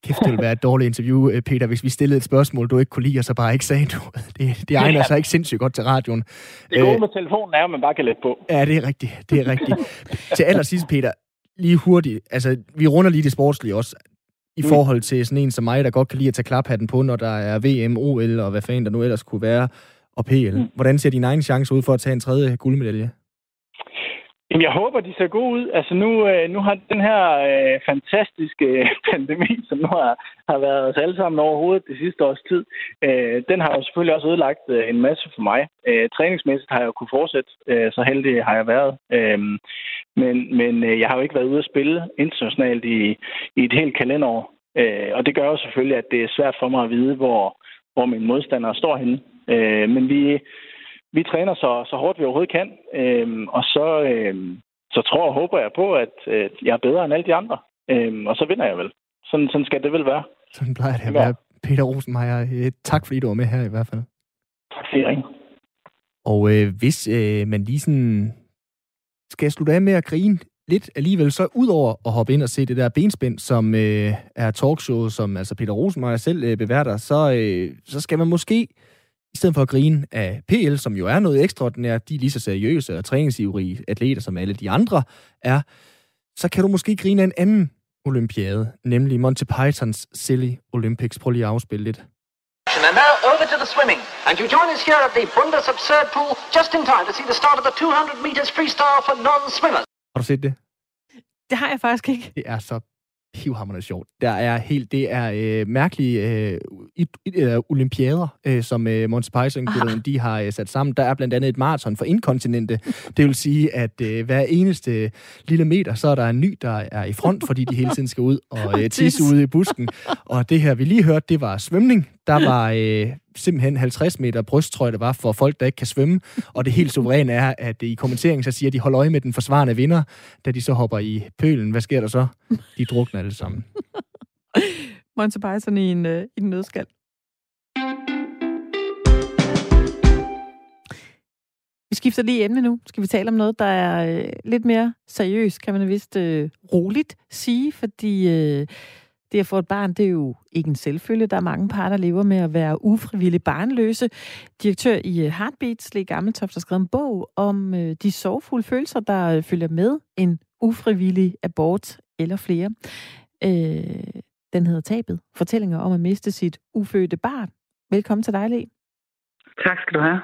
Kæft, det ville være et dårligt interview, øh, Peter, hvis vi stillede et spørgsmål, du ikke kunne lide, og så bare ikke sagde noget. Det, det egner ja. sig ikke sindssygt godt til radioen. Det gode øh, med telefonen er, at man bare kan lægge på. Ja, det er rigtigt. Det er rigtigt. til allersidst, Peter, lige hurtigt. Altså, vi runder lige det sportslige også i mm. forhold til sådan en som mig, der godt kan lide at tage klaphatten på, når der er VM, OL og hvad fanden der nu ellers kunne være, og PL. Mm. Hvordan ser din egen chance ud for at tage en tredje guldmedalje? Jamen, jeg håber, de ser gode ud. Altså nu, øh, nu har den her øh, fantastiske øh, pandemi, som nu har, har været os alle sammen over hovedet det sidste års tid, øh, den har jo selvfølgelig også ødelagt øh, en masse for mig. Øh, træningsmæssigt har jeg jo kunne fortsætte, øh, så heldig har jeg været. Øh, men men øh, jeg har jo ikke været ude at spille internationalt i, i et helt kalenderår. Øh, og det gør jo selvfølgelig, at det er svært for mig at vide, hvor, hvor mine modstandere står henne. Øh, men vi vi træner så, så hårdt vi overhovedet kan, øhm, og så, øhm, så tror og håber jeg på, at øh, jeg er bedre end alle de andre, øhm, og så vinder jeg vel. Sådan, sådan skal det vel være. Sådan plejer det at være. Peter Rosenmeier, øh, tak fordi du var med her i hvert fald. Tak fordi jeg Og øh, hvis øh, man lige sådan skal slutte af med at grine lidt alligevel, så udover at hoppe ind og se det der benspænd, som øh, er talkshow, som altså Peter Rosenmeier selv øh, beværter, så, øh, så skal man måske i stedet for at grine af PL, som jo er noget ekstraordinært, de er lige så seriøse og træningsivrige atleter, som alle de andre er, så kan du måske grine af en anden olympiade, nemlig Monty Pythons Silly Olympics. Prøv lige at afspille lidt. And now over to the swimming. And you join us here at the Brundus Absurd Pool just in time to see the start of the 200 meters freestyle for non-swimmers. Har du set det? Det har jeg faktisk ikke. Det er så pivhammerende sjovt. Der er helt, det er øh, mærkelige øh, øh, olympiader, øh, som øh, Monty python de har øh, sat sammen. Der er blandt andet et maraton for inkontinente. Det vil sige, at øh, hver eneste lille meter, så er der en ny, der er i front, fordi de hele tiden skal ud og øh, tisse ude i busken. Og det her, vi lige hørte, det var svømning. Der var øh, simpelthen 50 meter bryst, tror jeg, det var, for folk, der ikke kan svømme. Og det helt suveræne er, at i kommenteringen så siger, at de holder øje med den forsvarende vinder, da de så hopper i pølen. Hvad sker der så? De drukner alle sammen. Monty Python i en, øh, i en nødskal. Vi skifter lige emne nu. Skal vi tale om noget, der er øh, lidt mere seriøst, kan man vist øh, roligt sige, fordi øh, det at få et barn, det er jo ikke en selvfølge. Der er mange par, der lever med at være ufrivilligt barnløse. Direktør i øh, Heartbeats, Lee Gammeltoft, har skrevet en bog om øh, de sorgfulde følelser, der øh, følger med en ufrivillig abort eller flere. den hedder Tabet. Fortællinger om at miste sit ufødte barn. Velkommen til dig, Lee. Tak skal du have.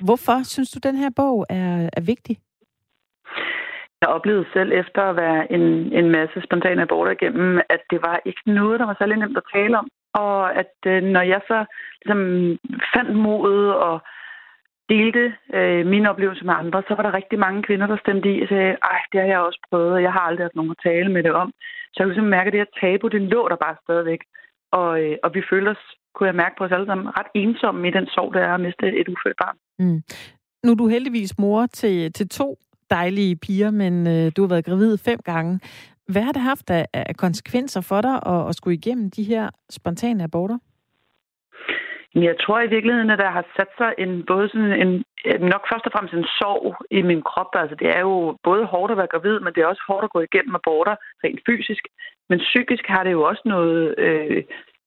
Hvorfor synes du, den her bog er, er vigtig? Jeg oplevede selv efter at være en, en masse spontane aborter igennem, at det var ikke noget, der var særlig nemt at tale om. Og at øh, når jeg så ligesom, fandt modet og delte øh, mine oplevelser med andre, så var der rigtig mange kvinder, der stemte i og sagde, ej, det har jeg også prøvet, og jeg har aldrig haft nogen at tale med det om. Så jeg kunne simpelthen mærke, at det her tabu, det lå der bare stadigvæk. Og, øh, og vi følte os, kunne jeg mærke på os alle sammen, ret ensomme i den sorg, der er at miste et ufødt barn. Mm. Nu er du heldigvis mor til, til to dejlige piger, men øh, du har været gravid fem gange. Hvad har det haft af, af konsekvenser for dig at, at skulle igennem de her spontane aborter? Jeg tror i virkeligheden, at der har sat sig en, både sådan en, nok først og fremmest en sorg i min krop. Altså det er jo både hårdt at være gravid, men det er også hårdt at gå igennem aborter rent fysisk. Men psykisk har det jo også noget øh,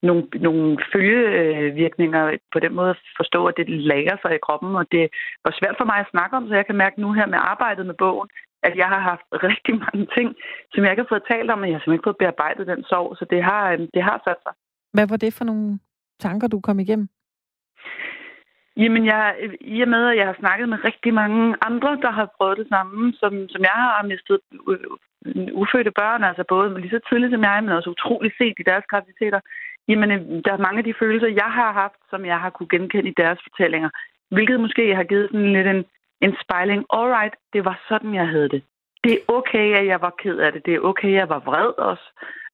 nogle, nogle følgevirkninger på den måde at forstå, at det lærer sig i kroppen, og det var svært for mig at snakke om, så jeg kan mærke nu her med arbejdet med bogen, at jeg har haft rigtig mange ting, som jeg ikke har fået talt om, og jeg har simpelthen ikke fået bearbejdet den sorg, så det har, øhm, det har sat sig. Hvad var det for nogle tanker, du kom igennem? Jamen, jeg, i og med, at jeg har snakket med rigtig mange andre, der har prøvet det samme, som, som jeg har mistet ufødte børn, altså både lige så tidligt som jeg, men også utroligt set i deres graviditeter, Jamen, øh, der er mange af de følelser, jeg har haft, som jeg har kunne genkende i deres fortællinger. Hvilket måske har givet sådan lidt en, en spejling. Alright, det var sådan, jeg havde det. Det er okay, at jeg var ked af det. Det er okay, at jeg var vred også.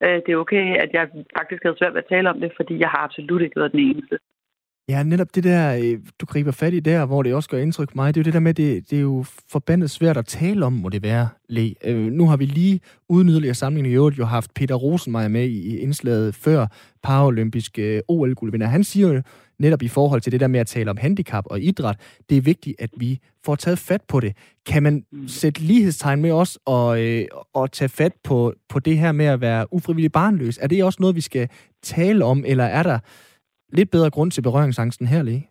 Øh, det er okay, at jeg faktisk havde svært ved at tale om det, fordi jeg har absolut ikke været den eneste. Ja, netop det der, øh, du griber fat i der, hvor det også gør indtryk på mig, det er jo det der med, det, det er jo forbandet svært at tale om, må det være, Le. Øh, nu har vi lige uden yderligere sammenligning i øvrigt jo haft Peter Rosenmeier med i indslaget før paralympisk øh, OL-guldvinder. Han siger jo netop i forhold til det der med at tale om handicap og idræt, det er vigtigt, at vi får taget fat på det. Kan man mm. sætte lighedstegn med os og, øh, og tage fat på, på det her med at være ufrivillig barnløs? Er det også noget, vi skal tale om, eller er der lidt bedre grund til berøringsangsten her, lige?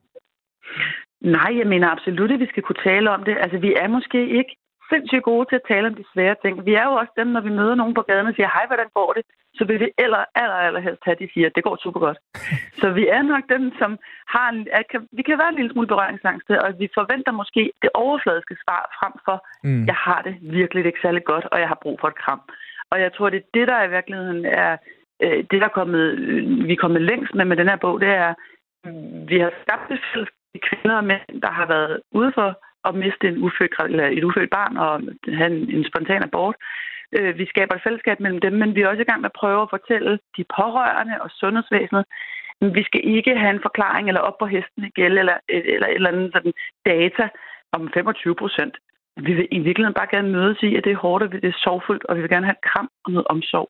Nej, jeg mener absolut, at vi skal kunne tale om det. Altså, vi er måske ikke sindssygt gode til at tale om de svære ting. Vi er jo også dem, når vi møder nogen på gaden og siger, hej, hvordan går det? Så vil vi aller, aller, aller helst have, at de siger, det går super godt. så vi er nok dem, som har en, at kan, vi kan være en lille smule berøringsangst, og vi forventer måske det overfladiske svar frem for, mm. jeg har det virkelig ikke særlig godt, og jeg har brug for et kram. Og jeg tror, det er det, der i virkeligheden er øh, det, der er kommet, vi er kommet længst med med den her bog, det er, vi har skabt et fællesskab kvinder og mænd, der har været ude for at miste en ufødt, eller et ufødt barn og have en, en spontan abort. Øh, vi skaber et fællesskab mellem dem, men vi er også i gang med at prøve at fortælle de pårørende og sundhedsvæsenet, men vi skal ikke have en forklaring eller op på hesten igen, eller, eller et eller andet sådan data om 25 procent. Vi vil i virkeligheden bare gerne mødes i, at det er hårdt, og det er sorgfuldt, og vi vil gerne have et kram og noget omsorg.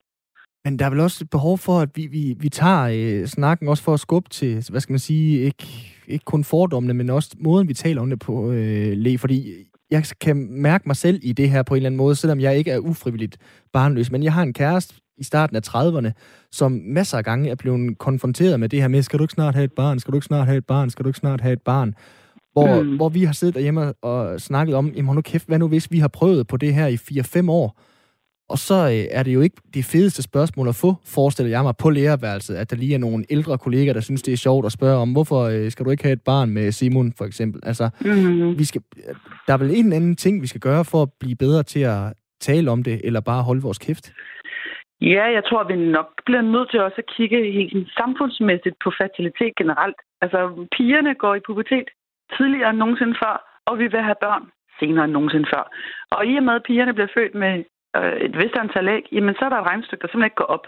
Men der er vel også et behov for, at vi, vi, vi tager øh, snakken også for at skubbe til, hvad skal man sige, ikke, ikke kun fordommene, men også måden, vi taler om det på, øh, Le. Fordi jeg kan mærke mig selv i det her på en eller anden måde, selvom jeg ikke er ufrivilligt barnløs. Men jeg har en kæreste i starten af 30'erne, som masser af gange er blevet konfronteret med det her med, skal du ikke snart have et barn, skal du ikke snart have et barn, skal du ikke snart have et barn? Hvor, mm. hvor vi har siddet derhjemme og snakket om, jamen nu kæft, hvad nu hvis vi har prøvet på det her i 4-5 år, og så øh, er det jo ikke det fedeste spørgsmål at få, forestiller jeg mig, på lærerværelset, at der lige er nogle ældre kolleger, der synes, det er sjovt at spørge om, hvorfor øh, skal du ikke have et barn med Simon, for eksempel? Altså, mm-hmm. vi skal, der er vel en eller anden ting, vi skal gøre for at blive bedre til at tale om det, eller bare holde vores kæft? Ja, jeg tror, vi nok bliver nødt til også at kigge helt samfundsmæssigt på fertilitet generelt. Altså, pigerne går i pubertet tidligere end nogensinde før, og vi vil have børn senere end nogensinde før. Og i og med, at pigerne bliver født med et vist antal æg, jamen så er der et regnstykke, der simpelthen ikke går op.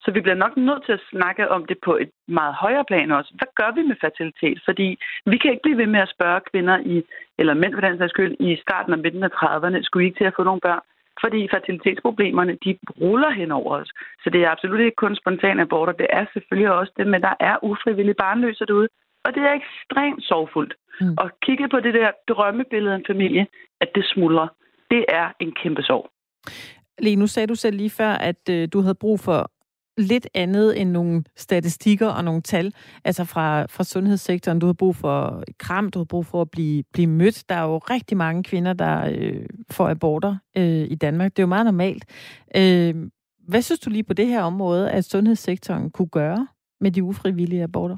Så vi bliver nok nødt til at snakke om det på et meget højere plan også. Hvad gør vi med fertilitet? Fordi vi kan ikke blive ved med at spørge kvinder, i, eller mænd for den sags skyld, i starten og midten af 30'erne, skulle I ikke til at få nogle børn? Fordi fertilitetsproblemerne, de ruller hen over os. Så det er absolut ikke kun spontane aborter, det er selvfølgelig også det, men der er ufrivillige barnløse derude. Og det er ekstremt sorgfuldt. Mm. Og kigge på det der drømmebillede af en familie, at det smuldrer, det er en kæmpe sorg. Lige nu sagde du selv lige før, at øh, du havde brug for lidt andet end nogle statistikker og nogle tal, altså fra, fra sundhedssektoren. Du har brug for kram, du har brug for at blive, blive mødt. Der er jo rigtig mange kvinder, der øh, får aborter øh, i Danmark. Det er jo meget normalt. Øh, hvad synes du lige på det her område, at sundhedssektoren kunne gøre med de ufrivillige aborter?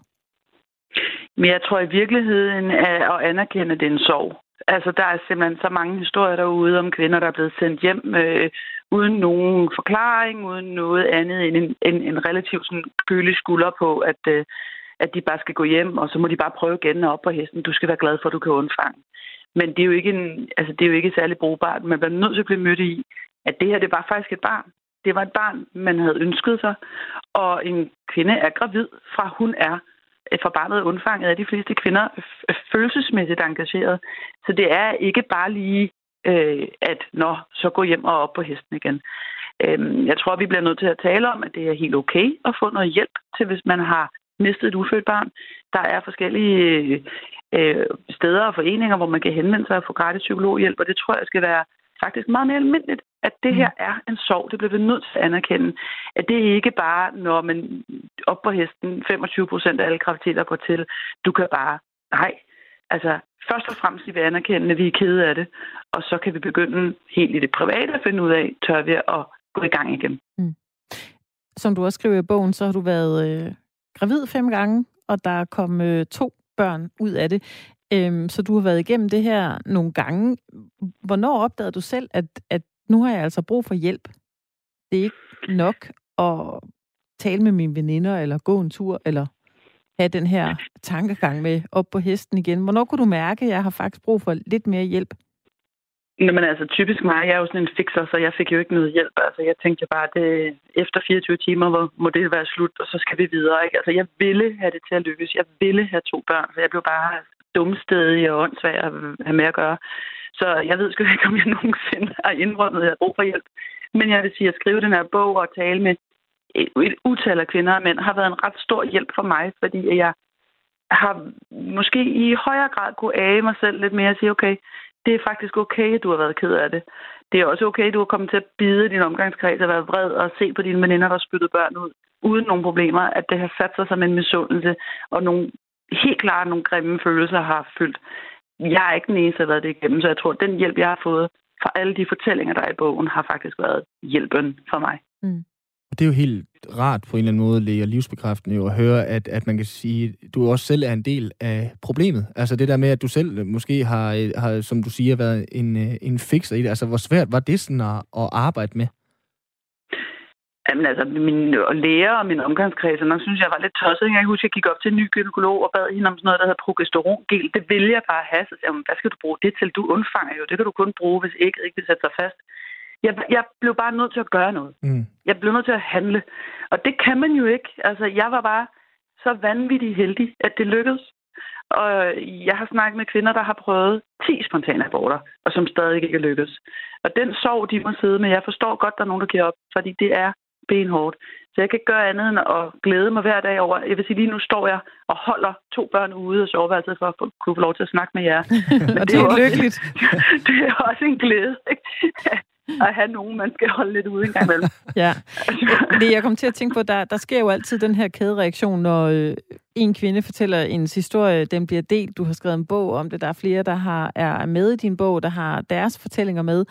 Men jeg tror i virkeligheden at anerkende den sorg. Altså, der er simpelthen så mange historier derude om kvinder, der er blevet sendt hjem øh, uden nogen forklaring, uden noget andet end en, en, en relativt sådan, kølig skulder på, at, øh, at de bare skal gå hjem, og så må de bare prøve igen op på hesten. Du skal være glad for, at du kan undfange. Men det er jo ikke, en, altså, det er jo ikke særlig brugbart. Man bliver nødt til at blive mødt i, at det her, det var faktisk et barn. Det var et barn, man havde ønsket sig, og en kvinde er gravid, fra hun er Øh, for undfanget, er de fleste kvinder følelsesmæssigt engageret. Så det er ikke bare lige, øh, at nå, så gå hjem og op på hesten igen. Øh, jeg tror, vi bliver nødt til at tale om, at det er helt okay at få noget hjælp til, hvis man har mistet et ufødt barn. Der er forskellige øh, øh steder og foreninger, hvor man kan henvende sig og få gratis psykologhjælp, og det tror jeg skal være faktisk meget mere almindeligt, at det her mm. er en sorg. Det bliver vi nødt til at anerkende. At det ikke bare, når man op på hesten, 25 procent af alle graviditeter går til, du kan bare, nej. Altså, først og fremmest vi anerkende, at vi er kede af det, og så kan vi begynde helt i det private at finde ud af, tør vi at gå i gang igen. Mm. Som du også skriver i bogen, så har du været øh, gravid fem gange, og der kom øh, to børn ud af det. Øhm, så du har været igennem det her nogle gange. Hvornår opdagede du selv, at, at nu har jeg altså brug for hjælp? Det er ikke nok at tale med mine veninder, eller gå en tur, eller have den her tankegang med op på hesten igen. Hvornår kunne du mærke, at jeg har faktisk brug for lidt mere hjælp? Nå, men altså typisk mig, jeg er jo sådan en fixer, så jeg fik jo ikke noget hjælp. Altså jeg tænkte bare, at det, efter 24 timer hvor må det være slut, og så skal vi videre. Ikke? Altså jeg ville have det til at lykkes. Jeg ville have to børn, så jeg blev bare dumstedige og åndssvage at have med at gøre. Så jeg ved sgu ikke, om jeg nogensinde har indrømmet, at jeg har brug for hjælp. Men jeg vil sige, at skrive den her bog og tale med et utal af kvinder og mænd har været en ret stor hjælp for mig, fordi jeg har måske i højere grad kunne age mig selv lidt mere og sige, okay, det er faktisk okay, at du har været ked af det. Det er også okay, at du har kommet til at bide din omgangskreds og være vred og se på dine veninder, der spyttede børn ud, uden nogen problemer, at det har sat sig som en misundelse, og nogle helt klart nogle grimme følelser har fyldt. Jeg er ikke den eneste, der har været det igennem, så jeg tror, at den hjælp, jeg har fået fra alle de fortællinger, der er i bogen, har faktisk været hjælpen for mig. Mm. Og det er jo helt rart på en eller anden måde, læger livsbekræftende jo, at høre, at, at man kan sige, at du også selv er en del af problemet. Altså det der med, at du selv måske har, har som du siger, været en, en fixer i det. Altså hvor svært var det sådan at, at arbejde med? Jamen altså, min læger og min omgangskreds, nok synes jeg var lidt tosset. Jeg husker, jeg gik op til en ny gynekolog og bad hende om sådan noget, der hedder progesterongel. Det vil jeg bare have. Så jeg, hvad skal du bruge det til? Du undfanger jo. Det kan du kun bruge, hvis ikke ikke vil sætte sig fast. Jeg, jeg blev bare nødt til at gøre noget. Mm. Jeg blev nødt til at handle. Og det kan man jo ikke. Altså, jeg var bare så vanvittigt heldig, at det lykkedes. Og jeg har snakket med kvinder, der har prøvet 10 spontane aborter, og som stadig ikke er lykkedes. Og den sorg, de må sidde med, jeg forstår godt, der er nogen, der giver op, fordi det er benhårdt. Så jeg kan ikke gøre andet end at glæde mig hver dag over. Jeg vil sige, lige nu står jeg og holder to børn ude og soveværelset for at kunne få lov til at snakke med jer. Men og det er, er lykkeligt. det er også en glæde. Ikke? at have nogen, man skal holde lidt ude en gang imellem. ja. Det, jeg kom til at tænke på, der, der sker jo altid den her kædereaktion, når øh, en kvinde fortæller en historie, den bliver delt, du har skrevet en bog om det, der er flere, der har, er med i din bog, der har deres fortællinger med.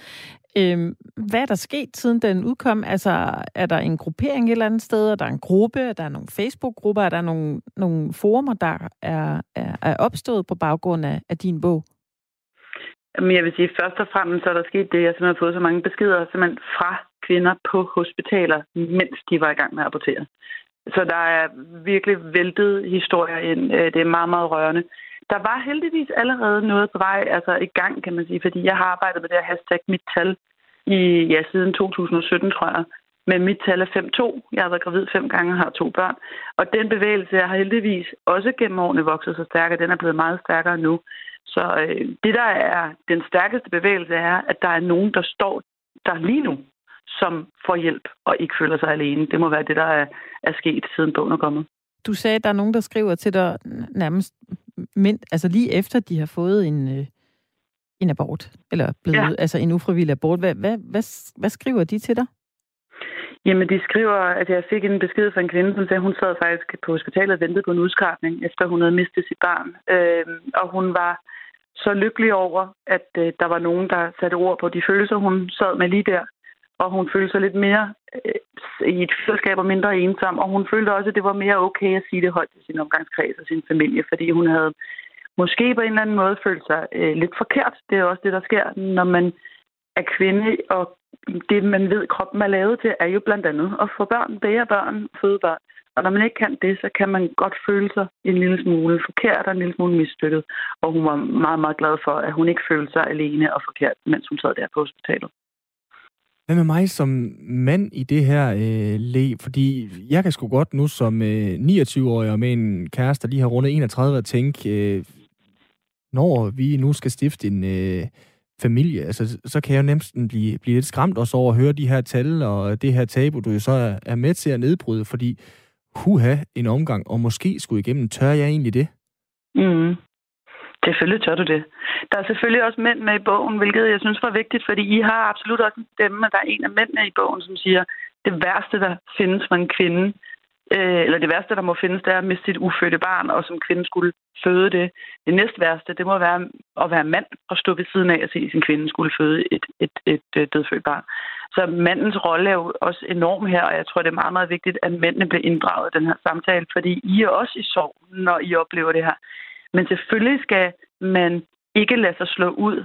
Øhm, hvad er der sket, siden den udkom? Altså, er der en gruppering et eller andet sted? Er der en gruppe? Er der nogle Facebook-grupper? Er der nogle, nogle forumer, der er, er, er opstået på baggrund af, af din bog? Men jeg vil sige, først og fremmest så er der sket det, at jeg simpelthen har fået så mange beskeder simpelthen fra kvinder på hospitaler, mens de var i gang med at abortere. Så der er virkelig væltet historier ind. Øh, det er meget, meget rørende. Der var heldigvis allerede noget på vej, altså i gang, kan man sige, fordi jeg har arbejdet med det her hashtag mit tal i, ja, siden 2017, tror jeg. Men mit tal er 5-2. Jeg har været gravid fem gange og har to børn. Og den bevægelse jeg har heldigvis også gennem årene vokset så stærkere. Den er blevet meget stærkere nu. Så øh, det, der er den stærkeste bevægelse, er, at der er nogen, der står der lige nu, som får hjælp og ikke føler sig alene. Det må være det, der er, er sket, siden bogen er kommet. Du sagde, at der er nogen, der skriver til dig nærmest mænd, altså lige efter, de har fået en, øh, en abort, eller blevet, ja. altså en ufrivillig abort. Hvad, hvad, hvad, hvad skriver de til dig? Jamen, de skriver, at jeg fik en besked fra en kvinde, som sagde, at hun sad faktisk på hospitalet og ventede på en udskrabning, efter hun havde mistet sit barn. Øh, og hun var så lykkelig over, at øh, der var nogen, der satte ord på de følelser, hun sad med lige der. Og hun følte sig lidt mere øh, i et fællesskab og mindre ensom. Og hun følte også, at det var mere okay at sige det højt til sin omgangskreds og sin familie, fordi hun havde måske på en eller anden måde følt sig øh, lidt forkert. Det er også det, der sker, når man er kvinde, og det, man ved, kroppen er lavet til, er jo blandt andet at få børn, bære børn, føde børn. Og når man ikke kan det, så kan man godt føle sig en lille smule forkert og en lille smule misstøttet. Og hun var meget, meget glad for, at hun ikke følte sig alene og forkert, mens hun sad der på hospitalet. Hvad med mig som mand i det her øh, le? Fordi jeg kan sgu godt nu som øh, 29-årig og med en kæreste, der lige har rundet 31, og tænke, øh, når vi nu skal stifte en... Øh, familie, altså, så kan jeg jo nemt blive, blive lidt skræmt også over at høre de her tal og det her tabu, du jo så er, er med til at nedbryde, fordi huha, en omgang, og måske skulle igennem, tør jeg egentlig det? Mm. Selvfølgelig tør du det. Der er selvfølgelig også mænd med i bogen, hvilket jeg synes var vigtigt, fordi I har absolut også en stemme, og der er en af mændene i bogen, som siger, det værste, der findes for en kvinde, øh, eller det værste, der må findes, det er at miste sit ufødte barn, og som kvinde skulle føde det. Det næst værste, det må være at være mand og stå ved siden af at se sin kvinde skulle føde et, et, et, et dødfødt barn. Så mandens rolle er jo også enorm her, og jeg tror, det er meget, meget vigtigt, at mændene bliver inddraget i den her samtale, fordi I er også i sorg, når I oplever det her. Men selvfølgelig skal man ikke lade sig slå ud,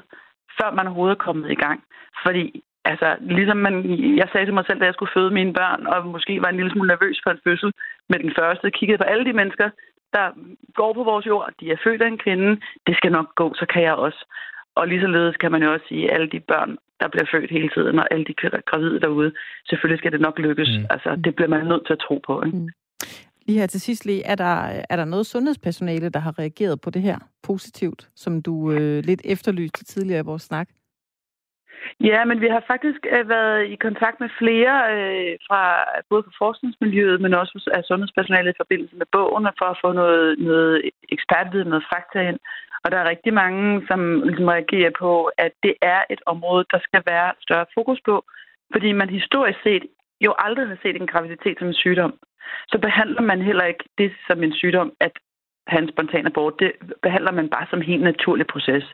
før man overhovedet er kommet i gang. Fordi altså, ligesom man, jeg sagde til mig selv, da jeg skulle føde mine børn, og måske var en lille smule nervøs for en fødsel med den første, kiggede på alle de mennesker, der går på vores jord, de er født af en kvinde, det skal nok gå, så kan jeg også. og lige således kan man jo også sige, at alle de børn, der bliver født hele tiden, og alle de gravide derude, selvfølgelig skal det nok lykkes. Mm. Altså, det bliver man nødt til at tro på. Ikke? Mm. Lige her til sidst lige, er der, er der noget sundhedspersonale, der har reageret på det her positivt, som du øh, lidt efterlyste tidligere i vores snak? Ja, men vi har faktisk øh, været i kontakt med flere øh, fra både fra forskningsmiljøet, men også af sundhedspersonalet i forbindelse med bogen, for at få noget, noget ekspertviden, noget fakta ind. Og der er rigtig mange, som ligesom reagerer på, at det er et område, der skal være større fokus på, fordi man historisk set jo aldrig har set en graviditet som en sygdom. Så behandler man heller ikke det som en sygdom, at have en spontan abort. Det behandler man bare som en helt naturlig proces.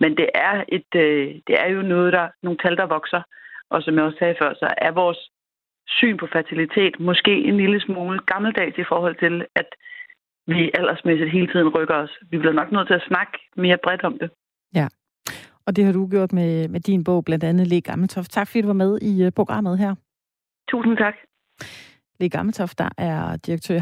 Men det er, et, øh, det er jo noget, der nogle tal, der vokser. Og som jeg også sagde før, så er vores syn på fertilitet måske en lille smule gammeldags i forhold til, at vi aldersmæssigt hele tiden rykker os. Vi bliver nok nødt til at snakke mere bredt om det. Ja, og det har du gjort med, med din bog, blandt andet Le Gammeltoft. Tak fordi du var med i uh, programmet her. Tusind tak. Le Gammeltoft, der er direktør i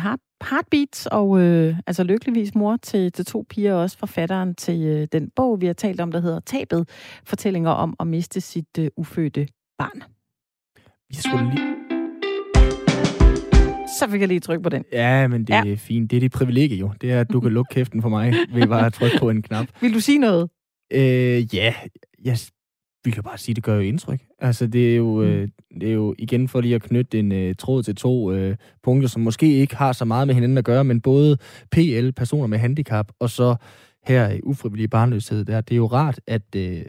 Heartbeats, og øh, altså lykkeligvis mor til, til to piger, også forfatteren til øh, den bog, vi har talt om, der hedder Tabet, fortællinger om at miste sit øh, ufødte barn. Vi skulle lige så fik jeg lige tryk på den. Ja, men det ja. er fint. Det er dit privilegie jo. Det er, at du kan lukke kæften for mig ved bare at trykke på en knap. Vil du sige noget? Øh, ja, jeg vi kan bare sige, at det gør jo indtryk. Altså, det er jo, mm. øh, det er jo igen for lige at knytte en øh, tråd til to øh, punkter, som måske ikke har så meget med hinanden at gøre, men både PL, personer med handicap, og så her i ufrivillig barnløshed, der, det er jo rart, at øh,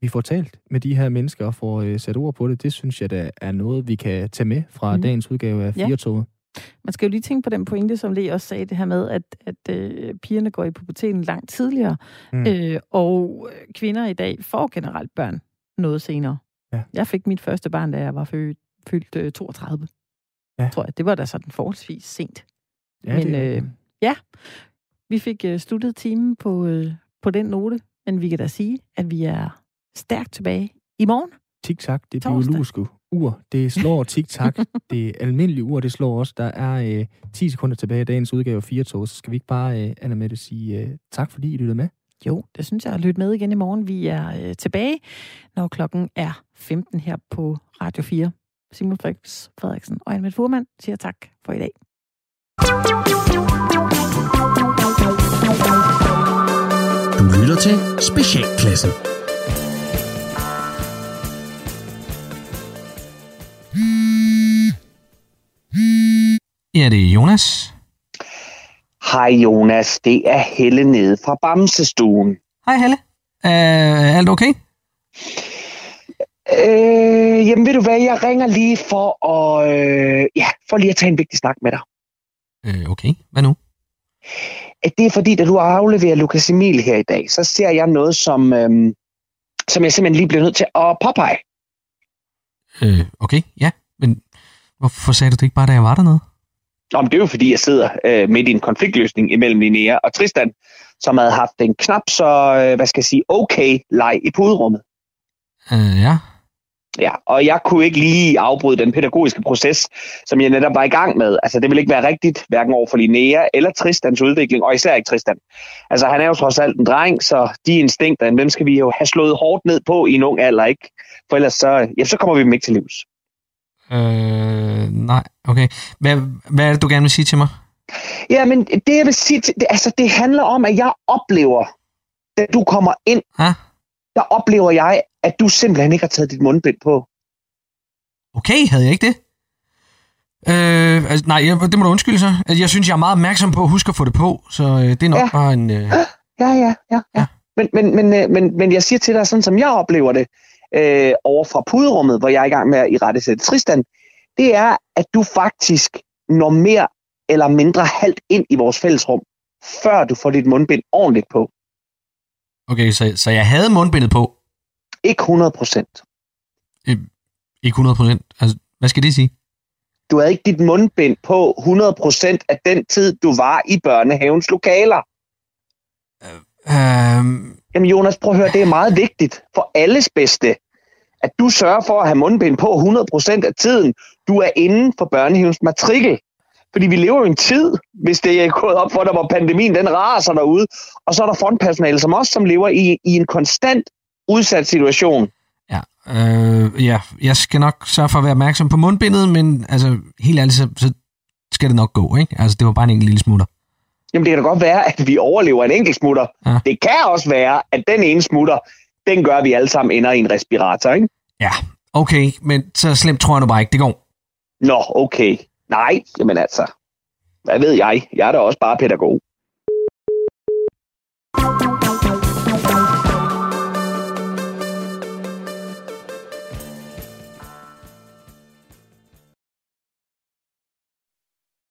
vi får talt med de her mennesker og får øh, sat ord på det. Det synes jeg, der er noget, vi kan tage med fra mm. dagens udgave af Firtoget. Ja. Man skal jo lige tænke på den pointe, som Lee også sagde, det her med, at, at øh, pigerne går i puberteten langt tidligere, mm. øh, og kvinder i dag får generelt børn noget senere. Ja. Jeg fik mit første barn, da jeg var født, fyldt øh, 32. Ja. Tror jeg. Det var da sådan forholdsvis sent. Ja, men det... øh, ja, vi fik øh, sluttet timen på, øh, på den note, men vi kan da sige, at vi er stærkt tilbage i morgen. Tik-tak, det biologiske ur, det slår tik-tak. det almindelige ur, det slår også. Der er øh, 10 sekunder tilbage af dagens udgave af 4 tog, så skal vi ikke bare, øh, Anna Mette, sige øh, tak, fordi I lyttede med? Jo, det synes jeg. Lyt med igen i morgen. Vi er øh, tilbage, når klokken er 15 her på Radio 4. Simon Frix Frederiksen og Anne Furman siger tak for i dag. Du lytter til Specialklassen. Ja, det er Jonas. Hej Jonas, det er Helle nede fra Bamsestuen. Hej Helle. Er alt okay? Øh, jamen ved du hvad, jeg ringer lige for at, øh, ja, for lige at tage en vigtig snak med dig. Øh, okay, hvad nu? Det er fordi, da du afleverer Lukas Emil her i dag, så ser jeg noget, som, øh, som jeg simpelthen lige bliver nødt til at påpege. Øh, okay, ja, men hvorfor sagde du det ikke bare, da jeg var dernede? Nå, men det er jo fordi, jeg sidder øh, midt i en konfliktløsning imellem Linnea og Tristan, som havde haft en knap så, øh, hvad skal jeg sige, okay leg i puderummet. Øh, ja. Ja, og jeg kunne ikke lige afbryde den pædagogiske proces, som jeg netop var i gang med. Altså, det vil ikke være rigtigt, hverken over for Linnea eller Tristans udvikling, og især ikke Tristan. Altså, han er jo trods alt en dreng, så de instinkter, dem skal vi jo have slået hårdt ned på i en ung alder, ikke? For ellers så, ja, så kommer vi dem ikke til livs. Øh, nej, okay. Hvad, hvad er det, du gerne vil sige til mig? Ja, men det jeg vil sige, det, altså det handler om, at jeg oplever, da du kommer ind, ha? der oplever jeg, at du simpelthen ikke har taget dit mundbind på. Okay, havde jeg ikke det? Øh, altså, nej, jeg, det må du undskylde så. Altså, jeg synes, jeg er meget opmærksom på at huske at få det på, så øh, det er nok ja. bare en... Øh... Ja, ja, ja, ja. ja. Men, men, men, øh, men, men jeg siger til dig, sådan som jeg oplever det, øh, over fra puderummet, hvor jeg er i gang med at i rette sætte Tristan, det er, at du faktisk når mere eller mindre halvt ind i vores fællesrum, før du får dit mundbind ordentligt på. Okay, så, så jeg havde mundbindet på? Ikke 100 procent. Øh, ikke 100 procent? Altså, hvad skal det sige? Du havde ikke dit mundbind på 100 procent af den tid, du var i børnehavens lokaler. Øh, øh... Jamen Jonas, prøv at høre, det er meget vigtigt for alles bedste, at du sørger for at have mundbind på 100 procent af tiden, du er inden for børnehavens matrikel. Fordi vi lever jo i en tid, hvis det er gået op for dig, hvor pandemien den raser derude, og så er der frontpersonale som os, som lever i, i en konstant udsat situation. Ja, øh, ja, jeg skal nok sørge for at være opmærksom på mundbindet, men altså, helt ærligt, så, så skal det nok gå, ikke? Altså, det var bare en enkelt lille smutter. Jamen, det kan da godt være, at vi overlever en enkelt smutter. Ja. Det kan også være, at den ene smutter, den gør, at vi alle sammen ender i en respirator, ikke? Ja, okay, men så slemt tror jeg nu bare ikke, det går. Nå, okay. Nej, jamen altså. Hvad ved jeg? Jeg er da også bare pædagog.